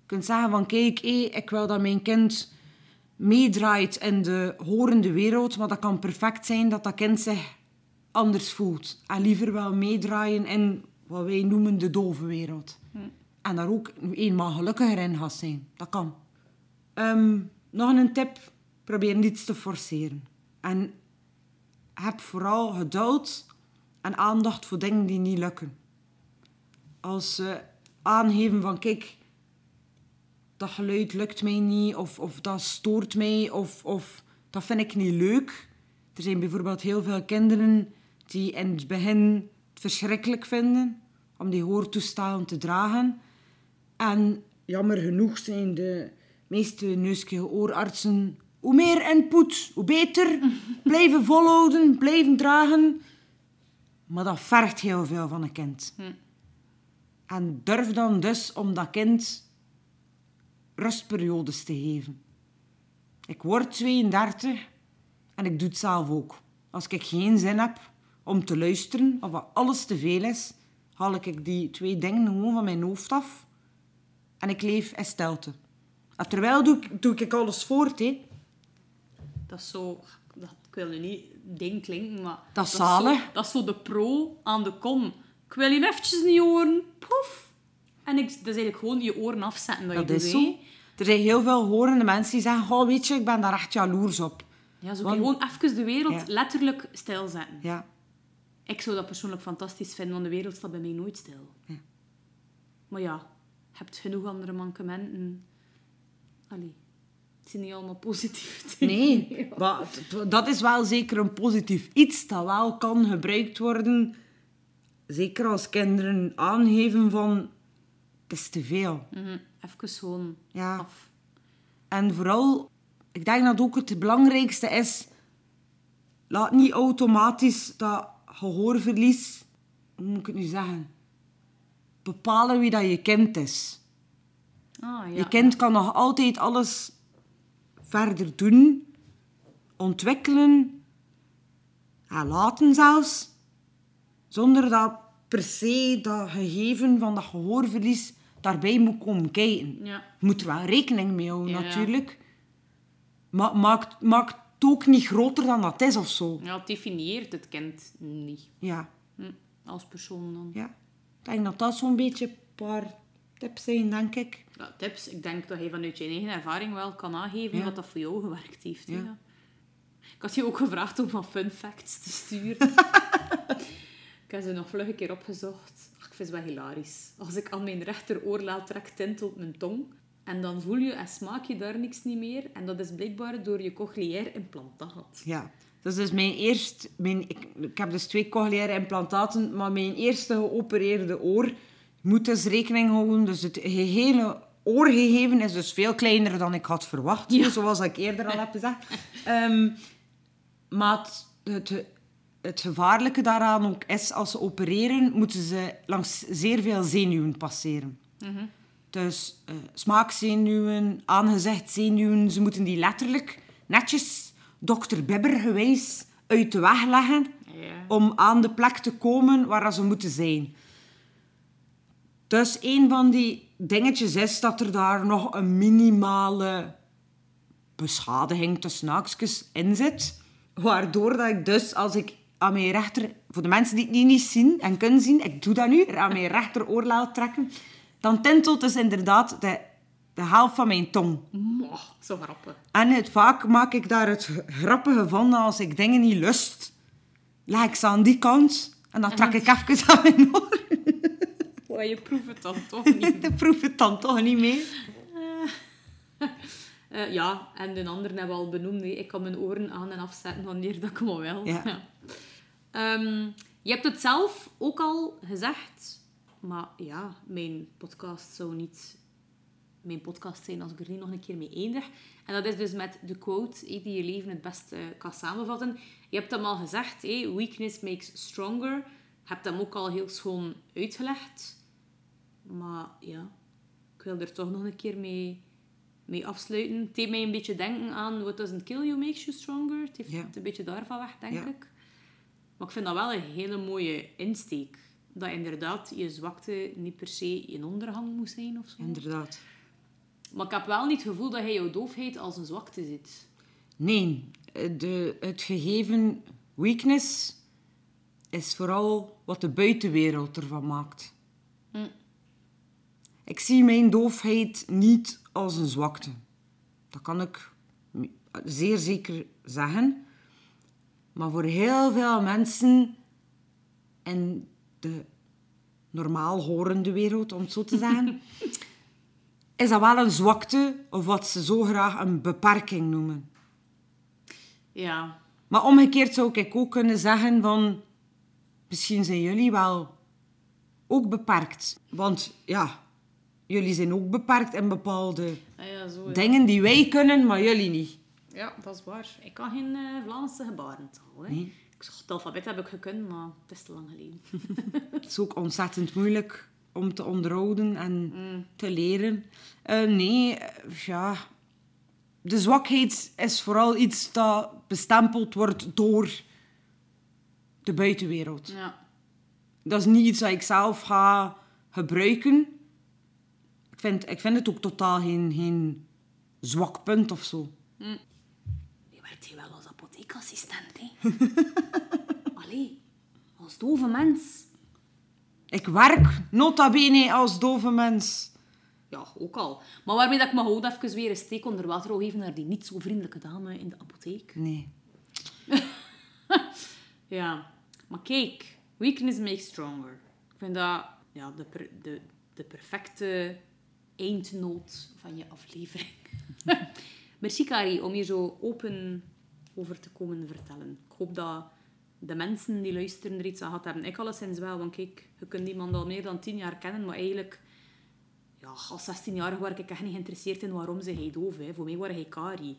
kunt zeggen van kijk, ik wil dat mijn kind meedraait in de horende wereld, maar dat kan perfect zijn dat dat kind zich anders voelt. En liever wel meedraaien in wat wij noemen de dove wereld. En daar ook eenmaal gelukkiger in gaat zijn. Dat kan. Ehm, nog een tip. Probeer niets te forceren. En heb vooral geduld en aandacht voor dingen die niet lukken. Als ze aangeven van kijk, dat geluid lukt mij niet, of, of dat stoort mij, of, of dat vind ik niet leuk. Er zijn bijvoorbeeld heel veel kinderen die in het begin het verschrikkelijk vinden om die hoortoestellen te dragen. En jammer genoeg zijn de meeste neuskeel oorartsen hoe meer input, hoe beter. [laughs] Blijven volhouden, blijven dragen. Maar dat vergt heel veel van een kind. En durf dan dus om dat kind rustperiodes te geven. Ik word 32 en ik doe het zelf ook. Als ik geen zin heb om te luisteren of als alles te veel is, haal ik die twee dingen gewoon van mijn hoofd af en ik leef in stilte. En terwijl doe ik, doe ik alles voort. Hè.
Dat is zo... Dat, ik wil nu niet ding klinken, maar...
Dat is
zo-
zalig.
dat is zo de pro aan de kom. Ik wil je eventjes niet horen. Poef. En ik, dat is eigenlijk gewoon je oren afzetten dat,
Dat
je
is
doet,
zo.
hè.
Er zijn heel veel horende mensen die zeggen, oh, weet je, ik ben daar echt jaloers op.
Ja, zo
Want-
gewoon even de wereld
Ja.
letterlijk stilzetten.
Ja.
Ik zou dat persoonlijk fantastisch vinden, want de wereld staat bij mij nooit stil.
Ja.
Maar ja, je hebt genoeg andere mankementen. Allee, het zijn niet allemaal positief. [laughs]
Nee, maar dat is wel zeker een positief iets dat wel kan gebruikt worden. Zeker als kinderen aangeven van, het is te veel.
Mhm, Even gewoon
Ja.
af.
En vooral, ik denk dat ook het belangrijkste is, laat niet automatisch dat gehoorverlies, hoe moet ik het nu zeggen, bepalen wie dat je kind is.
Ah, ja.
Je kind kan nog altijd alles verder doen, ontwikkelen, en laten zelfs, zonder dat per se dat gegeven van dat gehoorverlies daarbij moet komen kijken.
Ja.
Je moet er wel rekening mee houden,
Ja.
natuurlijk. Maar maak, maak het ook niet groter dan dat is of zo.
Ja, het definieert het kind niet.
Ja,
Hm, Als persoon dan.
ja. Ik denk dat dat zo'n beetje een paar tips zijn, denk ik.
Ja, tips. Ik denk dat je vanuit je eigen ervaring wel kan aangeven
Ja.
wat dat voor jou gewerkt heeft.
Ja.
Ja. Ik had je ook gevraagd om wat fun facts te sturen. [laughs] ik heb ze nog vlug een keer opgezocht. Ach, ik vind ze wel hilarisch. Als ik aan mijn rechteroor laat, trekt tintelt mijn tong. En dan voel je en smaak je daar niks niet meer. En dat is blijkbaar door je cochleair implantaat.
Ja. Dat is dus mijn eerste... Mijn, ik, ik heb dus twee cochleaire implantaten, maar mijn eerste geopereerde oor moet dus rekening houden. Dus het gehele oorgegeven is dus veel kleiner dan ik had verwacht.
Ja.
Zoals ik eerder al heb gezegd. [laughs] Ehm, maar het, het, het gevaarlijke daaraan ook is, als ze opereren, moeten ze langs zeer veel zenuwen passeren. Dus eh smaakzenuwen, aangezichtszenuwen, ze moeten die letterlijk netjes dokter Bibber gewijs uit de weg leggen
Ja.
om aan de plek te komen waar ze moeten zijn. Dus een van die dingetjes is dat er daar nog een minimale beschadiging tussen haakjes in zit. Waardoor dat ik dus, als ik aan mijn rechter... Voor de mensen die het niet, zien en kunnen zien, ik doe dat nu, aan mijn [laughs] rechteroor laat trekken, dan tintelt dus inderdaad de, de helft van mijn tong.
Mwah, zo grappig.
En het, vaak maak ik daar het grappige van als ik dingen niet lust, leg ik ze aan die kant en dan trek ik even aan mijn oor. [laughs]
Maar je proeft het dan toch niet. [laughs]
Ik proef het dan toch niet meer.
Eh, ja, en de anderen hebben we al benoemd. Ik kan mijn oren aan en afzetten wanneer dat ik maar wil.
Ja. [laughs]
Ehm, je hebt het zelf ook al gezegd. Maar ja, mijn podcast zou niet mijn podcast zijn als ik er niet nog een keer mee eindig. En dat is dus met de quote die je leven het beste kan samenvatten. Je hebt hem al gezegd, hè, weakness makes stronger. Je hebt hem ook al heel schoon uitgelegd. Maar ja, ik wil er toch nog een keer mee, mee afsluiten. Het deed mij een beetje denken aan What doesn't kill you makes you stronger. Het heeft een beetje daarvan weg, denk ik. Maar ik vind dat wel een hele mooie insteek. Dat inderdaad je zwakte niet per se een ondergang moet zijn of zo.
Inderdaad.
Maar ik heb wel niet het gevoel dat hij jouw doofheid als een zwakte ziet.
Nee, de, het gegeven weakness is vooral wat de buitenwereld ervan maakt.
Hm.
Ik zie mijn doofheid niet als een zwakte. Dat kan ik zeer zeker zeggen. Maar voor heel veel mensen in de normaal horende wereld, om het zo te zeggen, is dat wel een zwakte of wat ze zo graag een beperking noemen.
Ja,
Maar omgekeerd zou ik ook kunnen zeggen van... Misschien zijn jullie wel ook beperkt. Want ja, jullie zijn ook beperkt in bepaalde
Ah ja zo. Ja.
dingen die wij kunnen, maar jullie niet.
ja, dat is waar. Ik kan geen eh, Vlaamse gebarentaal. Hè.
Nee.
Ik Het alfabet heb ik gekund, maar het is te lang geleden. [laughs]
Het is ook ontzettend moeilijk om te onderhouden en te leren. Eh, nee, eh, ja... De zwakheid is vooral iets dat bestempeld wordt door de buitenwereld.
Ja.
Dat is niet iets dat ik zelf ga gebruiken. Ik vind, ik vind het ook totaal geen, geen zwak punt of zo.
Hier apotheekassistent, hè? [laughs] Allee, als dove mens.
Ik werk nota bene als dove mens.
Ja, ook al. Maar waarmee dat ik me gewoon even weer een steek onder water wil geven naar die niet zo vriendelijke dame in de apotheek.
Nee. [laughs]
Ja, maar kijk, weakness makes stronger. Ik vind dat ja, de, per- de, de perfecte eindnoot van je aflevering. [laughs] Merci Kari om hier zo open over te komen vertellen. Ik hoop dat de mensen die luisteren er iets aan gehad hebben. Ik alleszins wel, want kijk, je kunt iemand al meer dan tien jaar kennen, maar eigenlijk... Ja, als 16-jarige was ik echt niet geïnteresseerd in waarom ze hij doof. Hè. Voor mij waren hij Kari.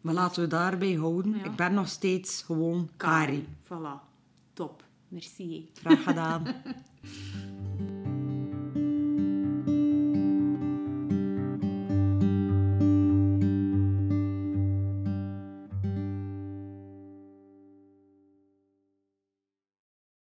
Maar laten we daarbij houden.
Ja.
Ik ben nog steeds gewoon Kari.
Voilà. Top. Merci.
Graag gedaan. [laughs]